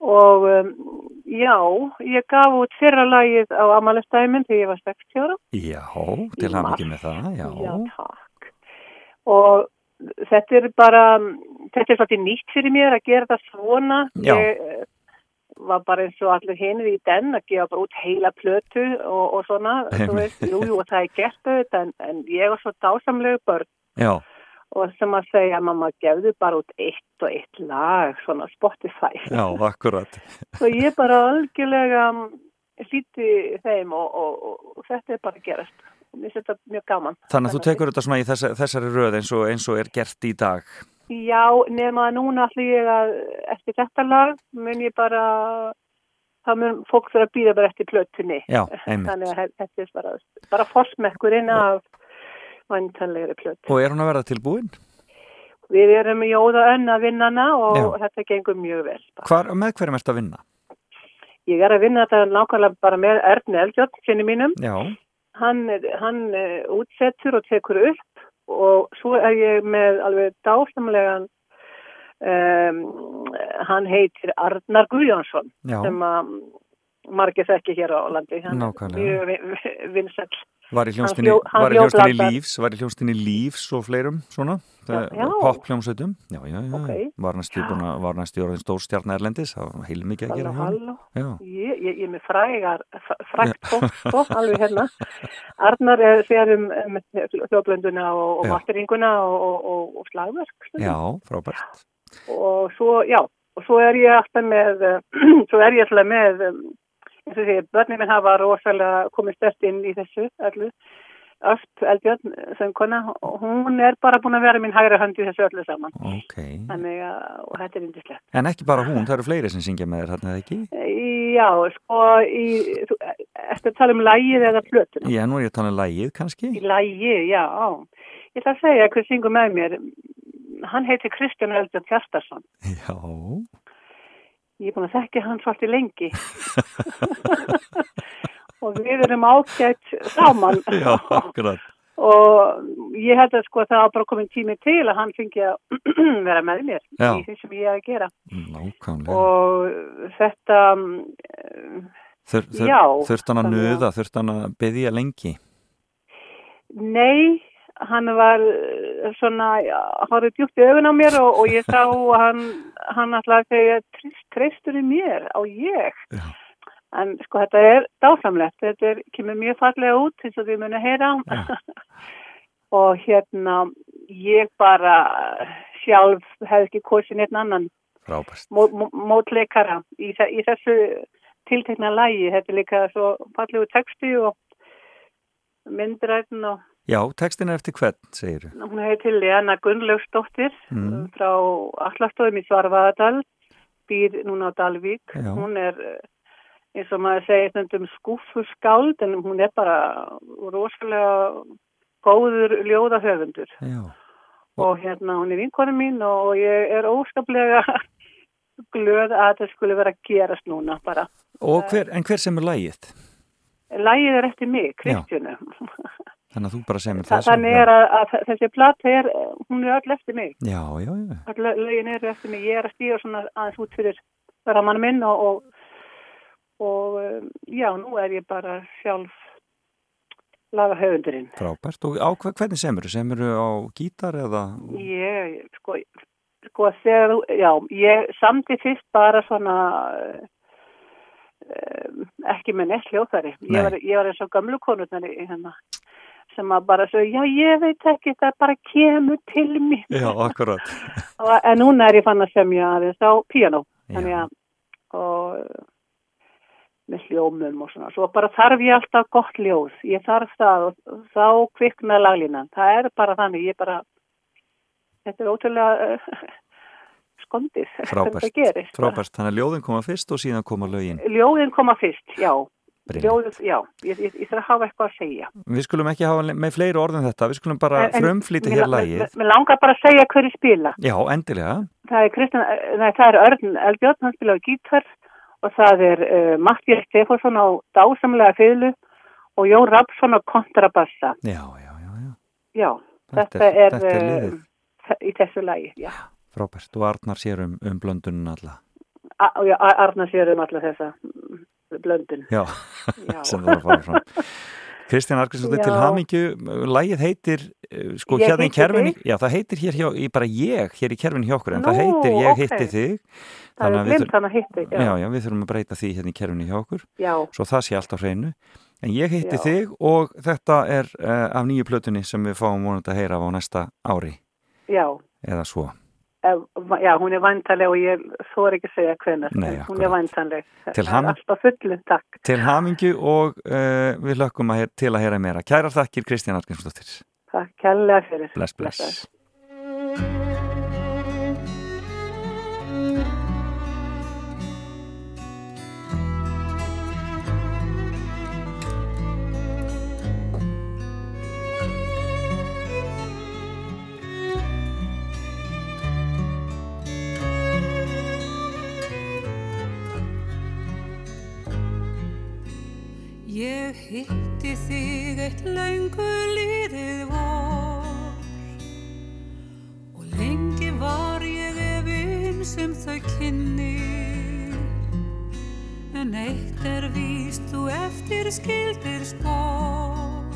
og um, já, ég gaf út fyrra lagið á amalestæmin þegar ég var 60 ára. já, til hann ekki með það, já. Já, takk. Og þetta er bara, þetta er svolítið nýtt fyrir mér að gera það svona. Já. Ég eh, var bara eins og allir hinir í den að gefa bara út heila plötu og, og svona, þú veist, jú, jú, það er gert auðvitað, en, en ég var svo dásamlegu börn Já, og sem að segja, mamma, gefðu bara út eitt og eitt lag, svona Spotify. já, akkurat. <laughs> Og ég bara algjörlega hlíti þeim og, og, og, og þetta er bara gerast. Mér finnst þetta mjög gaman. Þannig að þú tekur þetta svona í þessa, þessari röð eins og, eins og er gert í dag. Já, nema núna ætlum ég að eftir þetta lag mun ég bara það mun fólk fyrir að býða bara eftir plötunni. Já, <laughs> einmitt. Þannig að þetta er bara, bara forsmekkurinn af vantanlegri plötu. Og er hún að verða tilbúin? Við erum í óða önn að vinna hana og Já. þetta gengur mjög vel. Hvar, með hverjum ert að vinna? Ég er að vinna þetta nákvæmlega bara með Erni Eldjörn, sinni mínum. Já, Hann, hann uh, útsettur og tekur upp og svo er ég með alveg dásamlegan um, hann heitir Arnar Guðjónsson já, sem að margir þekki hér á landi Nákvæmlega. mjög vinsall var í Hann hljónstinni, hljó- hann var í hljónstinni hljóðblandar. lífs, var í hljónstinni lífs og fleirum, svona, Já, já. já, já, já, Ok. var næstu, næstu orðin stór stjarnar erlendis, það var heil mikið að gera hann. Já, ég, ég, ég er með frægar frægt fólk alveg hérna Arnar er sér um, um hljóðblönduna og, og masteringuna og, og, og, slagverk já, frábært. og svo, já, og svo er ég alltaf með, <clears throat> svo er ég alltaf með, um, eins og því, börnum minn hafa rosalega komið stert inn í þessu öllu. Öft Eldjörn, söngkona, og hún er bara búin að vera mín hægra hönd í þessu öllu saman. Ok, Þannig að, og þetta er indislegt. en ekki bara hún, það eru fleiri sem syngja með þér, þarna eða ekki? Já, sko, í, þú, eftir að tala um lægið eða plötuna. Já, nú er ég að tala um lægið kannski. Í lægið, já. Ég ætla að segja hver syngur með mér. Hann heitir Kristján Eldjörn Kjartarsson. Já, Ég er búin að þekka hann svolítið lengi. <laughs> og við erum ágætt saman. <laughs> já, akkurat. og ég held að sko það var bara komin tími til að hann fengi að <clears throat> vera með mér Já. í því sem ég er að gera. Nákvæmlega. Og þetta, Þur, þur, já, þurft hann að nuða, þurft hann að byggja lengi? nei, hann var eh, svona, horfði djúpt í augun á mér og, og ég sá hann, hann að segja, "Trist- treystur í mér á ég. Já. En sko þetta er dásamlegt, þetta er, kemur mjög fallega út eins og þið muni að heyra. <laughs> og hérna, ég bara sjálf hef ekki kosin einn annan mótleikara í, í þessu tiltekna lægi. Þetta er líka svo fallegu texti og myndræðin og Já, textin er eftir hvern, segir þú? hún heitir Lena Gunnlaugsdóttir Mm. frá Allastóðum í Svarfaðadal býr núna á Dalvík. Já. Hún er, eh, eins og maður segir stundum skúfuskáld, en hún er bara rosalega góður ljóðahöfundur. Já, Og hérna, hún er vinkonu mín og ég er óskaplega <laughs> glöð að það skulle vera að gerast núna bara. og hver, en hver sem er lægið? Lægið er eftir mig, Kristjánu. <laughs> Þannig að þú bara semur Þa, þessu? þannig er að, þessi plata er, hún er öll eftir mig. Já, já, já, Öll lögin eru eftir mig. Ég er að stíða svona aðeins út fyrir ramann minn og, og, og um, já, nú er ég bara sjálf laga höfundurinn. frábært. Og á hvernig semur? Semur á gítar eða? Ég, sko, sko, þegar já, ég samti fyrst bara svona, um, ekki með neitt hljóðfæri. Nei. Ég var, ég var eins og gamlu konurnar í hérna, sem að bara svo, já, ég veit ekki, það bara kemur til mér. Já, akkurat. <laughs> Og, en núna er ég fann að semja aðeins á piano, þannig að, og með hljómum og svona. Svo bara þarf ég alltaf gott ljóð. Ég þarf það og, þá kvikna laglínan. Það er bara þannig, ég bara, þetta er ótrúlega uh, <laughs> skondið. Frábært. Frábært. Þannig að ljóðin koma fyrst og síðan koma lögin. Ljóðin koma fyrst, já. Ljóðið, já. Ég, ég, ég þarf að hafa eitthvað að segja. Við skulum ekki hafa með fleiri orðum þetta. Við skulum bara frumflýta hér lægið. Mér langar bara að segja hverju spila. Já, endilega. Það er, Kristján, nei, það er Örn Elbjörn, hann spilaði gítar og það er uh, Mattias Stefánsson á dásamlega fiðlu og Jón Rapsson á kontrabassa. Já, já, já, já. Já, Þetta þetta, er- þetta er eh, þe- í þessu lagi, já. Frábært. Og Arnar sér um, um blöndunum alla. A, já, Arnar sér um alla þessa blöndun. Já, <laughs> Já. sem það var að fara fram. Kristján Argrímsdóttir til hamingju, lægið heitir uh, sko Ég hérna í kerfinni, þig. já það heitir hér hjá, bara ég, hér í kerfinni hjá okkur, en það Nú, heitir ég ókei. hitti þig Það þannig er glimt hann að hitti, já. já. Já, við þurfum að breyta því hérna í kerfinni hjá okkur Já, svo það sé allt á hreinu en ég hitti þig og þetta er uh, af nýju plötunni sem við fáum vonandi að heyra á næsta ári já. eða svo, Eh, Já, hún er vantanleg og ég þór ekki að segja hvenar. Nei, hún er vantanleg. Er alltaf fullu, takk. til hamingju og uh, við lökkum að til að heyra meira Kærar þakkir Kristján Argrímsdóttir Takk kærlega fyrir. Bless, Blessaður. bless Ég hitti þig eitt löngu líðið vor. Og lengi var ég efins um þau kynni. En eitt er víst þú eftir skildir spór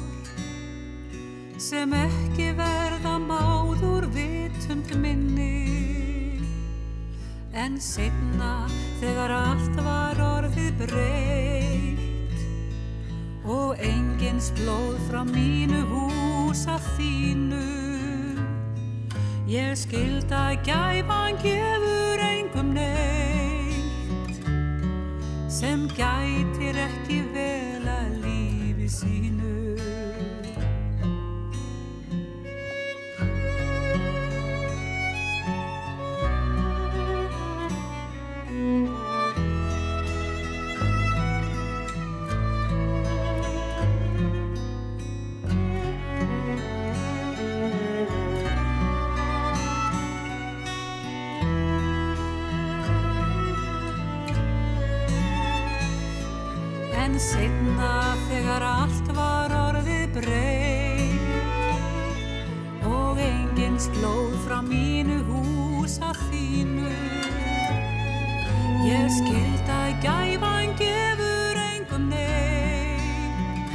sem ekki verða máður vitund minni. En setna þegar allt var orðið breytt og engins blóð frá mínu hús að þínu. Ég skild að gæfan gefur engum neitt sem gætir ekki En setna þegar allt var orðið breytt. Og engins blóð frá mínu hús að þínu. Ég skild að gæfan gefur engum neitt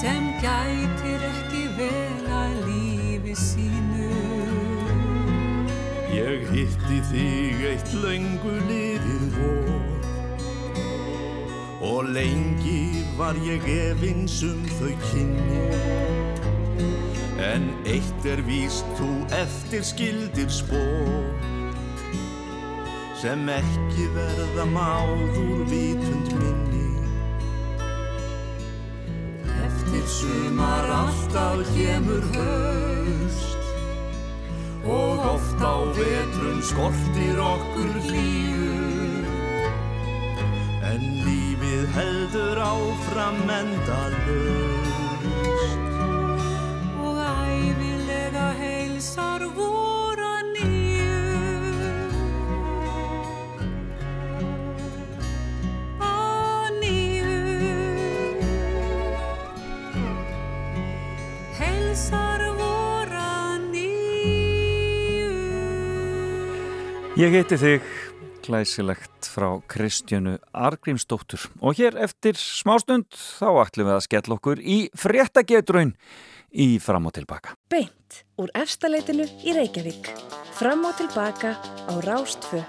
sem gætir ekki vel að lífi sínu. Ég hitti þig eitt löngu liðið og lengi var ég efins um þau kynni. En eitt er víst þú eftir skildir spór sem ekki verða máður vitund minni. Eftir sumar alltaf kemur haust og oft á vetrum skortir okkur hlýju. En lífið heldur áfram endalaust. Og æfilega heilsar voru nýju. Að nýju. Heilsar voru nýju. Ég heiti þig glæsilegt frá Kristjánu Argrímsdóttur og hér eftir smástund þá ætlum við að skella okkur í fréttagetrun í fram og tilbaka. Beint úr efstaleitinu í Reykjavík. Fram og tilbaka á Rástfö.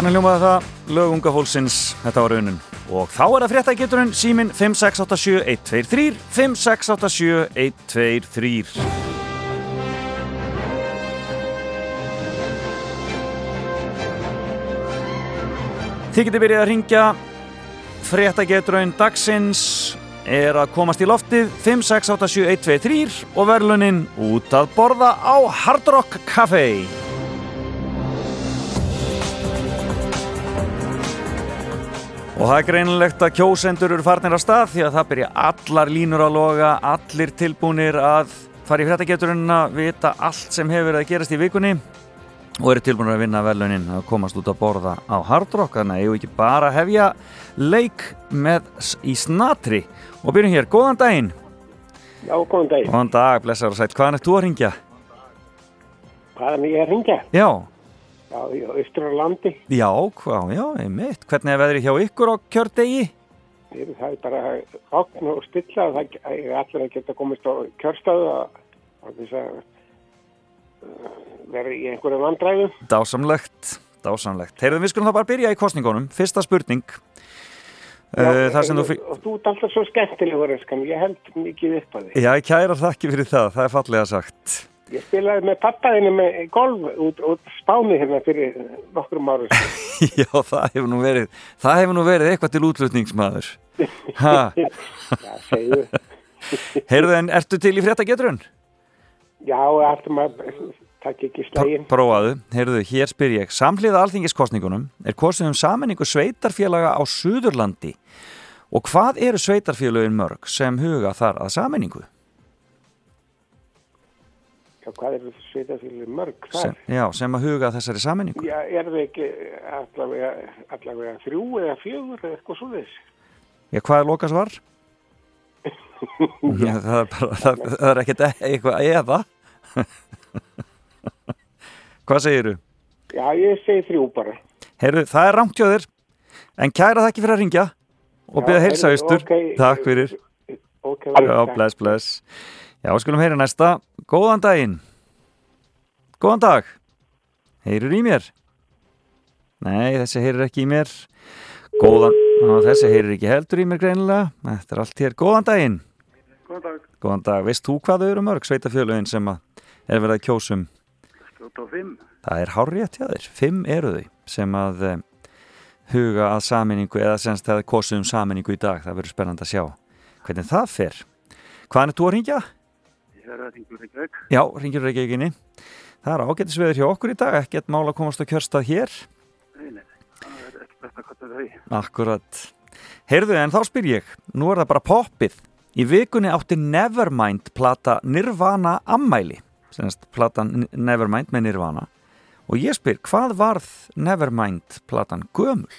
Þannig ljómaði það lög unga fólksins, þetta var raunin. Og þá er að frétta geturinn símin 5687123 5687123 Þið getið byrjað að ringja frétta geturinn dagsins er að komast í loftið 5687123 og verðlunin út að borða á Hard Rock Café. Og það er greinilegt að kjósendur eru farnir á stað því að það byrja allar línur að loga, allir tilbúnir að fara í fréttageturinn að vita allt sem hefur verið að gerast í vikunni og eru tilbúinir að vinna velunin að komast út að borða á Hard Rock þannig að ég ekki bara hefja leik með í snatri og byrjum hér, góðan daginn Já, góðan dag. Góðan dag, blessaður og sætt, hvaðan er þú að ringja? Hvaðan ég er að ringja? Já, Já, í austur á landi. já, hvað, já, einmitt hvernig er veðrið hjá ykkur á kjördegi? Það er bara okn og stilla það er allir að geta komist á kjörstöðu að þess að uh, vera í einhverju vandræðu. Dásamlegt, dásamlegt. Heyrðu, við skulum þá bara byrja í kostningunum. Fyrsta spurning. Uh, þar sem þú og, þú ert alltaf svo skemmtilegur, ég held mikið upp að því. Já, ég kæra þakki fyrir það. Það er fallega sagt. Ég spilaði með pappaðinu með golf út, út spáni hérna fyrir nokkrum árum. <laughs> Já, það hefur nú verið, það hefur nú verið eitthvað til útlutningsmaður. <laughs> Já, segju. <laughs> heyrðu, en ertu til í frétta geturinn? Já, alltaf maður takk ekki slægin. Prófaðu, heyrðu, hér spyr ég. Samhliða alþingiskostningunum er kosið um sammenningu sveitarfélaga á Suðurlandi. Og hvað eru sveitarfélagin mörg sem huga þar að sammenningu? Já, hvað er þetta sveitafélagi mörg Sem, þar? já, sem að huga þessari sammenningu. Já, er það ekki allavega, allavega þrjú eða fjögur eða eitthvað svo þess? Já, hvað er lokast var? <laughs> Já, það er bara, það, það er ekkert e- eitthvað eða. hvað segiru? Já, ég segi þrjú bara. Heyrðu, það er þér, en kæra þakki fyrir að ringja og byrja að heilsa austur. ok. Takk fyrir. Ok, Já, bless, bless. Já, skulum heyra næsta. Góðan daginn. Góðan dag. Heyrur í mér? Nei, þessi heyrir ekki í mér. Góðan, Ná, þessi heyrir ekki heldur í mér greinilega. Þetta er allt hér. Góðan daginn. Góðan dag, Góðan dag. Veist þú hvað þau eru mörg sveitafjölögin sem að er verið að kjósum? Það er hárrétt hjá þér. Fimm eru þau sem að um, huga að saminningu eða semst það er kosið um saminningu í dag. Það verður spennand að sjá hvernig það fer. Hvaðan er þú að ringja? Ég er að ringur ekki vekk. Já, ringjur Reykjavíkinni. Það er ágættis veður hjá okkur í dag, ekkert mál að komast á kjörstað hér. Nei, nei, það er ekki best að kalla það í. Akkurat. Heyrðu, en þá spyr ég, nú er það bara poppið. Í vikunni átti Nevermind plata Nirvana ammæli, semst platan Nevermind með Nirvana. Og ég spyr, hvað varð Nevermind platan gömul?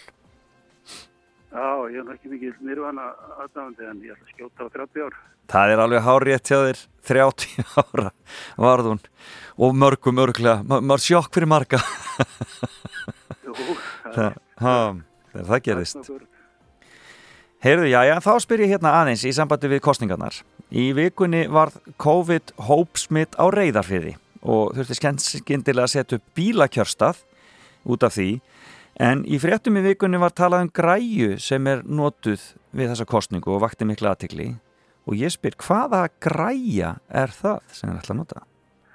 Já, ég er ekki mikið nýrvana aðdáðandi en ég ætla að skjóta á 30 ár. Það er alveg hárétt hjá þér, 30 <laughs> ára varð hún. Og mörgum örglega, maður sjokk fyrir marga. <laughs> Jú, það, ha, þegar það gerist. Heyrðu, já, já, þá spyr ég hérna aðeins í sambandi við kostningarnar. Í vikunni varð COVID hópsmitt á reyðarfiði og þurfti skyndilega að setja upp bílakjörstað út af því. En í fréttum í vikunni var talað um græju sem er notuð við þessa kostningu og vakti mikla aðtikli. Og ég spyr, hvaða græja er það sem er ætla að nota?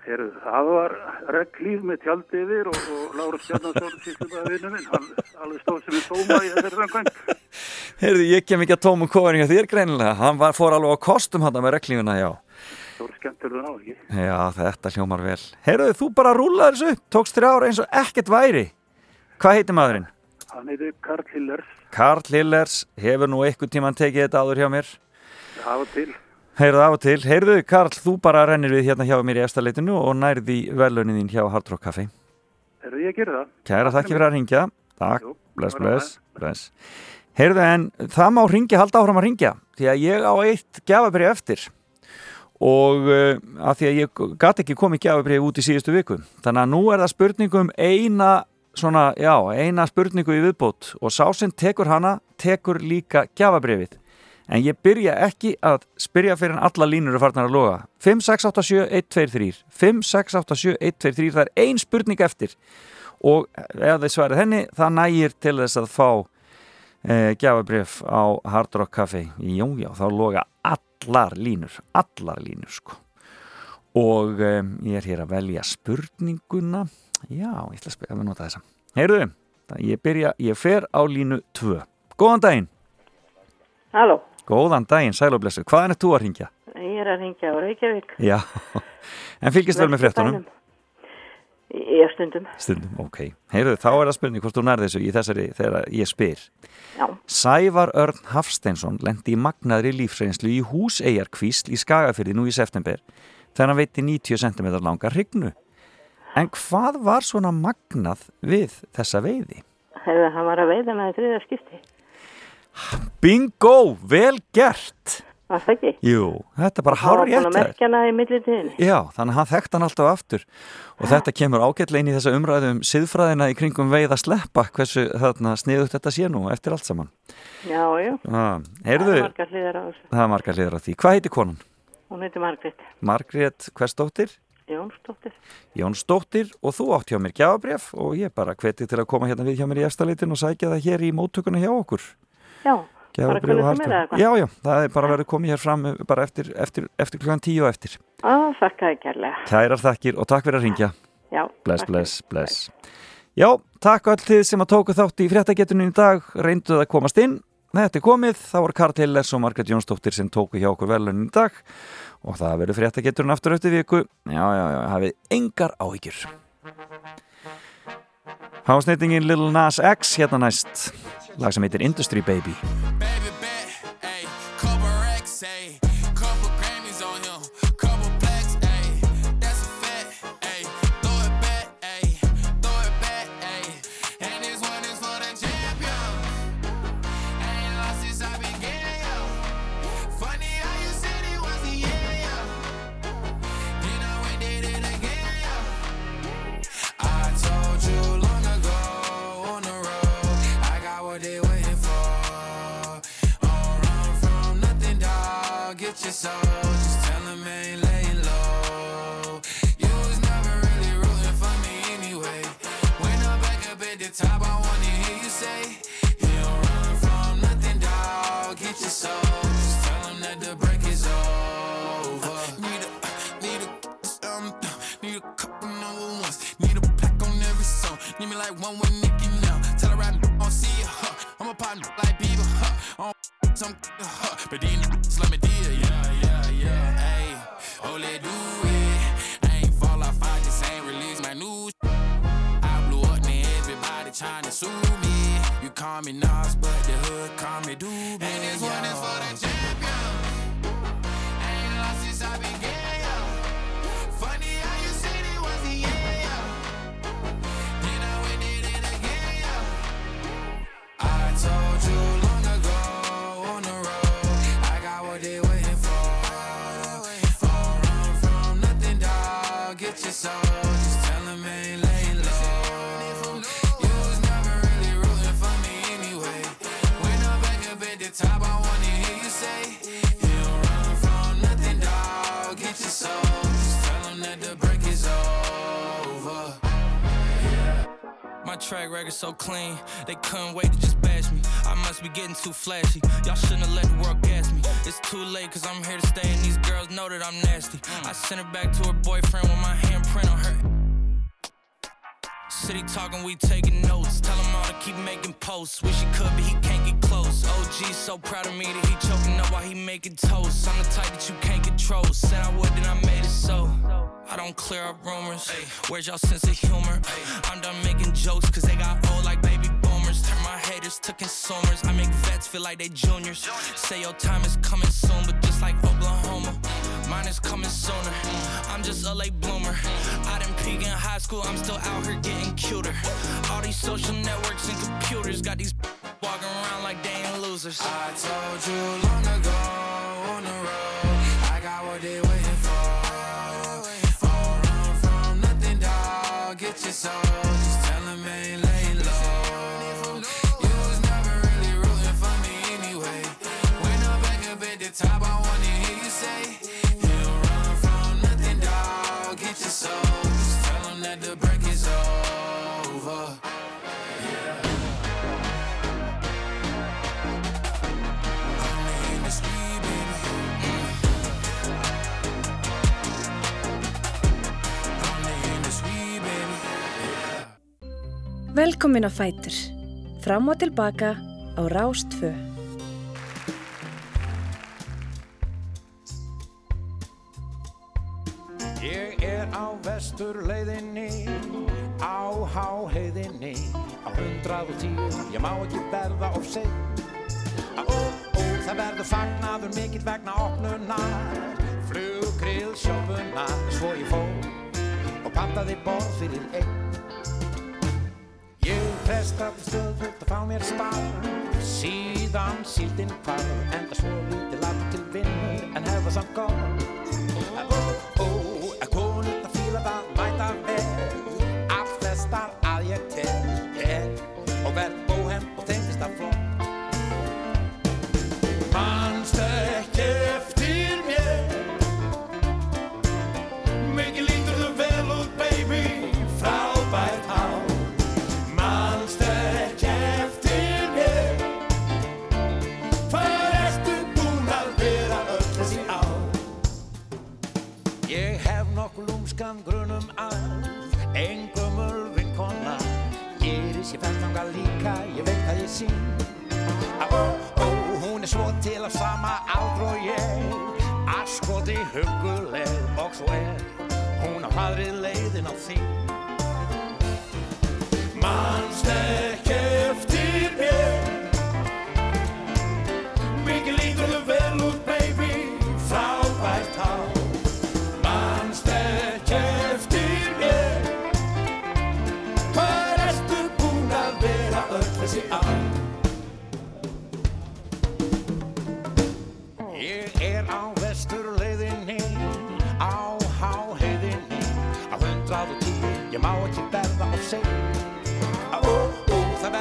Heyrðu, það var reglíf með tjaldi yfir og, og Lára Stjarnarsson síslumaði vinnu minn, hann alveg stóð sem er tóma í þessari rangvænt. Heyrðu, ég kem ekki að tóma kóðan hjá þér greinilega. Hann var, fór alveg á kostum hann með reglífuna, já. Það voru skemmtilega ná, ekki? Já, þetta hljómar vel. Heyrðu, þú bara rúlaður þessu tókst þrjá ára eins og ekkert væri. Hvað heitir maðurinn? Hann heiti Karl Hillers, Karl Hillers, hefur nú einhvern tíman tekið þetta áður hjá mér. af og til. Heyrðu af og til. Heyrðu, Karl, þú bara rennir við hérna hjá mér í efstaleitinu og nærði velunin þín hjá Hard Rock Café. Heyrðu, ég gerði það. Kæra, þakki fyrir að ringja. Takk, bless, bless, bless. Heyrðu, en það má ringja, halda áfram að ringja, því að ég á eitt gjafabrið eftir og uh, að því að ég gæti ekki komið gjafabrið út í síðustu viku. Þannig að nú er það spurningum eina, svona, já, eina spurningu í viðbót og sá sem tekur hana, tekur líka gjafabriðið. En ég byrja ekki að spyrja fyrir en alla línur er farnar að loga. 5, 6, 8, 7, 1, 2, 3. 5, 6, 8, 7, 1, 2, 3. Það er ein spurning eftir og ef þið svarið henni það nægir til þess að fá e, gjafabrif á Hard Rock Café jú, já, þá loga allar línur allar línur sko og e, ég er hér að velja spurninguna já, ég ætla að að við nota þessa heyrðu, ég byrja, ég fer á línu 2 góðan daginn Halló, góðan daginn, sælublessu, hvaðan er þú að ringja? ég er að ringja á Reykjavík. já, <laughs> en fylgist vel með fréttunum Ég stundum. Stundum, ok. Heyrðu, þá er það spurning hvort þú nærði þessu í þessari þegar ég spyr. Já. Sævar Örn Hafsteinsson lendi í magnaðri lífsreynslu í húseigarkvísl í Skagafyrði nú í september þegar hann veitti 90 cm langa hrygnu. En hvað var svona magnað við þessa veiði? Hefur hann var að veiða með þriða skipti. Bingo! Vel gert! Var það ekki? Jú, þetta er bara Það var búin að merkja hana í millitíðinni. Já, þannig að hann þekkt hann alltaf aftur og þetta kemur ágætlega inn í þessa umræðu um siðfræðina í kringum veið að sleppa hversu þarna sniðugt þetta sé nú eftir allt saman Já, já. Það er margar hliðar á þessu. það er margar hliðar á því Hvað heiti konan? Hún heitir Margrét Margrét Hversdóttir? Jónsdóttir. Jónsdóttir og þú átt hjá mér gjafabref og ég bara hveti til að koma hérna við hjá mér í efstalitin og sækja það hér í móttökuna hjá okkur Já, bara allt sem er það. eða eitthvað. Já, já, það er bara verið komið hér fram bara eftir, eftir, eftir klukkan tíu og eftir Á, þakka þið kærlega. Kærar þakkir og takk fyrir að ringja Já. Bless, bless, bless Já, takk öll þið sem að tóku þátt í fréttagetunum í dag reynduð að komast inn Þetta er komið, þá var Karl Hillers og Margret Jónsdóttir sem tóku hjá okkur velunin í dag og það verður fréttageturinn aftur eftir viku. Já, já, já, hafið engar áhyggjur. Hásneitingin Lil Nas X hérna næst. Lag sem heitir Industry Baby record so clean, they couldn't wait to just bash me. I must be getting too flashy. Y'all shouldn't have let the world gas me. It's too late, cause I'm here to stay, and these girls know that I'm nasty. I sent her back to her boyfriend with my handprint on her. City talking, we taking notes. Tell him all to keep making posts. Wish he could, but he can't get close. OG so proud of me that he choking up while he making toast. I'm the type that you can't control. Said I would, then I made it so. I don't clear up rumors. Where's y'all sense of humor? I'm done making jokes cause they got old like baby boomers. Turn my haters to consumers. I make vets feel like they juniors. Say your time is coming soon, but just like Oklahoma, mine is coming sooner. I'm just a late bloomer. I didn't peak in high school, I'm still out here getting cuter. All these social networks and computers got these walking around like they ain't losers. I told you long ago Velkomin á Fætur. Fram og tilbaka á Rástfö. Ég er á vesturleiðinni, á háheiðinni, á hundrað og tíu, ég má ekki verða of sein. Ó, ó, það verður fagnaður mikill vegna opnunar, flugrið sjópunar, svo ég fór og pantaði borð fyrir einn. Prestar stöð þótt að fá mér spara. Síðan síldinn hvar Enda svo lítið lagt til vinnu En hefða samt góð sín. Ó, ó, hún er svo til að sama aldru og ég. Askoti huguleg og svo er Hún á hladrið leiðin á þín. Mannst ekki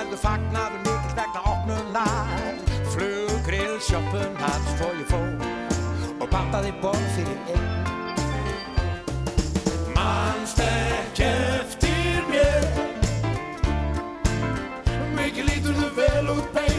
verður fagnaður mikill vegna opnunar flug, grill, sjöppun, hatt, fói, fó og pantaði borð fyrir einn. Mannst ekki eftir mér? Mikið lítur þau vel út bein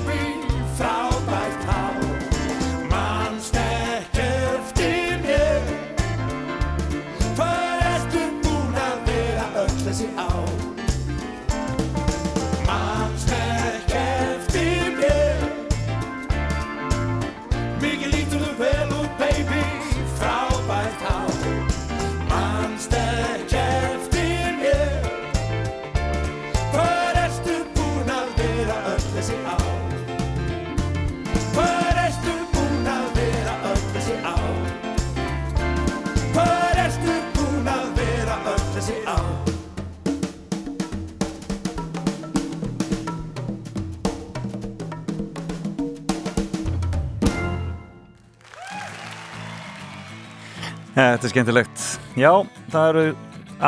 Þetta er skemmtilegt. Já, það eru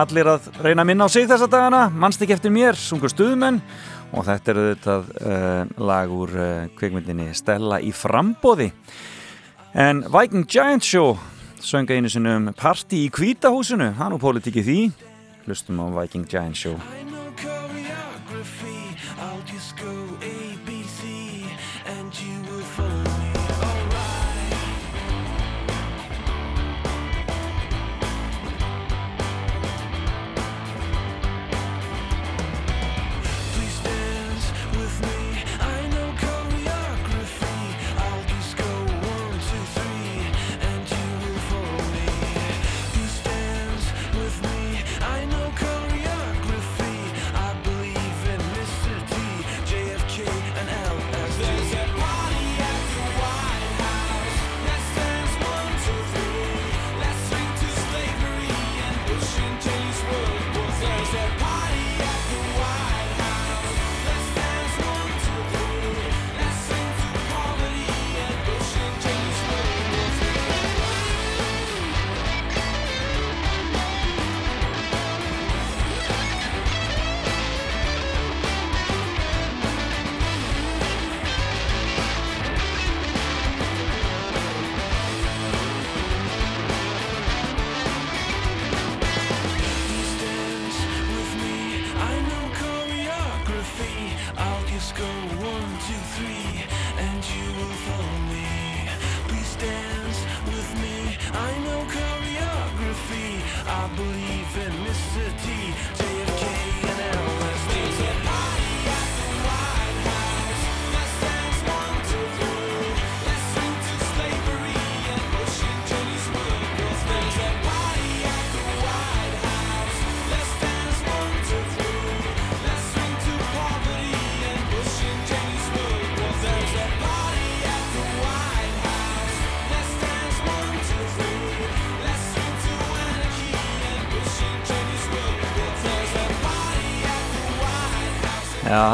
allir að reyna að minna á sig þessa dagana. Mannst ekki eftir mér, sungur stuðmenn og þetta eru þetta uh, eh, lag úr eh, uh, kveikmyndinni Stella í frambóði. En Viking Giant Show sönga einu sinum parti í kvítahúsinu. Hann og politíki því. Hlustum á Viking Giant Show.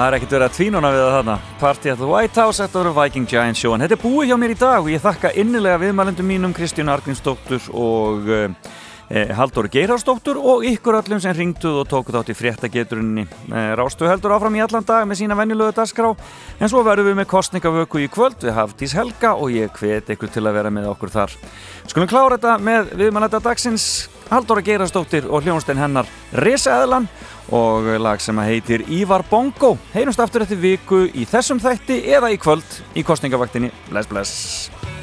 Það er ekkert verið að tvínuna við það þarna. Party at the White House, þetta voru Viking Giant Show. En þetta er búið hjá mér í dag og ég þakka innilega viðmælendum mínum, Kristján Argrínsdóttur og uh, eh, Halldóri Geirhársdóttur og ykkur öllum sem ringduð og tókuð átt í fréttageturinni. Eh, Rástu heldur áfram í allan dag með sína venjulegu dagskrá, en svo verðum við með kostningavöku í kvöld við Hafdís Helga og ég hvet ykkur til að vera með okkur þar. Skulum klára þetta með viðmælenda dagsins, Halldóri Geirhársdóttir og hljónstein hennar Risaðlan og lag sem heitir Ívar Bongo. Heyrumst aftur eftir viku í þessum þætti eða í kvöld í kostningavaktinni. Bless, bless.